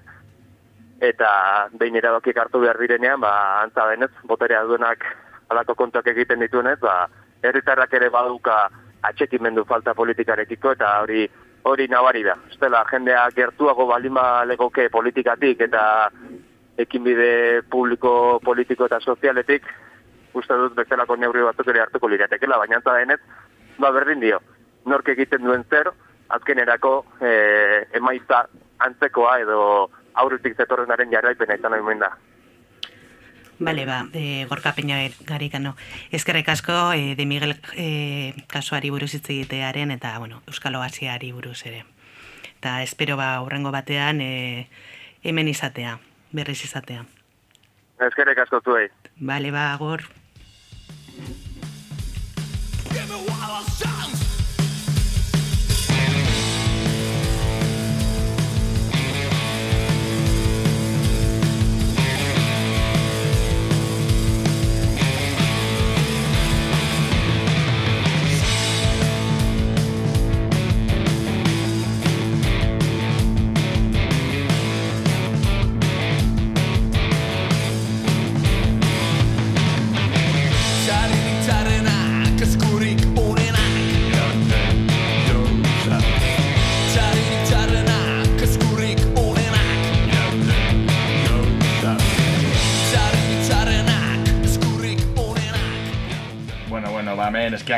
eta behin erabakik hartu behar direnean, ba, antza denez, boterea duenak alako kontuak egiten dituenez, ba, herritarrak ere baduka atxekimendu falta politikarekiko, eta hori hori nabari da. Estela, jendea gertuago baldin ba legoke politikatik eta ekinbide publiko, politiko eta sozialetik, uste dut bezalako neurri batzuk ere hartuko liratekela, baina antza denez, ba berdin dio, nork egiten duen zer, azkenerako e, emaitza antzekoa edo aurretik zetorrenaren jarraipena izan nahi da.
Bale, ba, e, gorka peina garikano. Ezkerrek asko, e, de Miguel e, kasuari buruz hitz egitearen, eta, bueno, Euskal Oasiari buruz ere. Eta espero ba, urrengo batean, e, hemen izatea, berriz izatea.
Ezkerrek asko zuei.
Bale, ba, gor.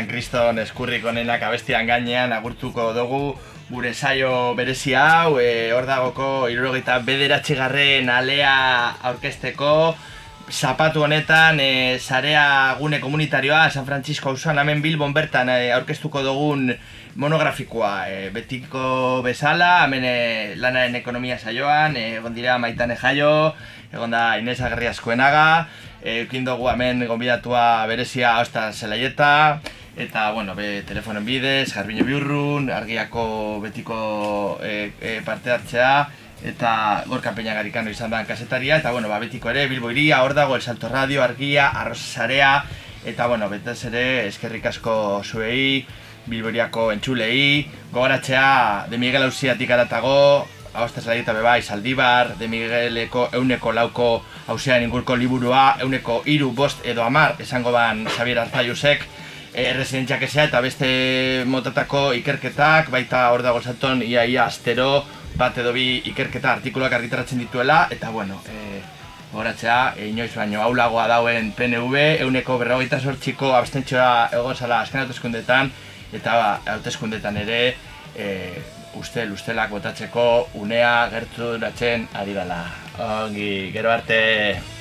Eskian kriston eskurrik onenak abestian gainean agurtuko dugu gure saio berezi hau, e, hor dagoko irurogeita bederatxigarren alea aurkezteko, zapatu honetan e, sarea gune komunitarioa San Francisco auzoan hemen Bilbon bertan e, aurkeztuko dugun monografikoa. E, betiko bezala, hemen e, lanaren ekonomia saioan, e, egon dira maitane jaio, egon da Inez Agerri askoenaga, e, dugu hemen gonbidatua berezia hostan zelaieta, eta, bueno, be, telefonen bidez, Garbino Biurrun, argiako betiko e, e, parte hartzea, eta gorka peña garikano izan da kasetaria, eta, bueno, ba, betiko ere, Bilbo iria, hor dago, El Salto Radio, argia, arroza sarea, eta, bueno, betez ere, eskerrik asko zuei, Bilboriako entzulei, gogoratzea, de Miguel Ausiatik aratago, ahostez eta bebai, Saldibar, de Migueleko euneko lauko hausean ingurko liburua, euneko iru, bost edo amar, esango ban Xabier Arzaiusek, e, residentziak esea eta beste motatako ikerketak, baita hor dago zaton, ia ia astero, bat edo bi ikerketa artikuluak argitaratzen dituela, eta bueno, e, Horatzea, e, inoiz baino aulagoa dauen PNV, euneko berrogeita sortxiko abstentzioa egozala azken hauteskundetan, eta ba, hauteskundetan ere, e, ustel, ustelak botatzeko unea gertu duratzen ari dela. Ongi, gero arte...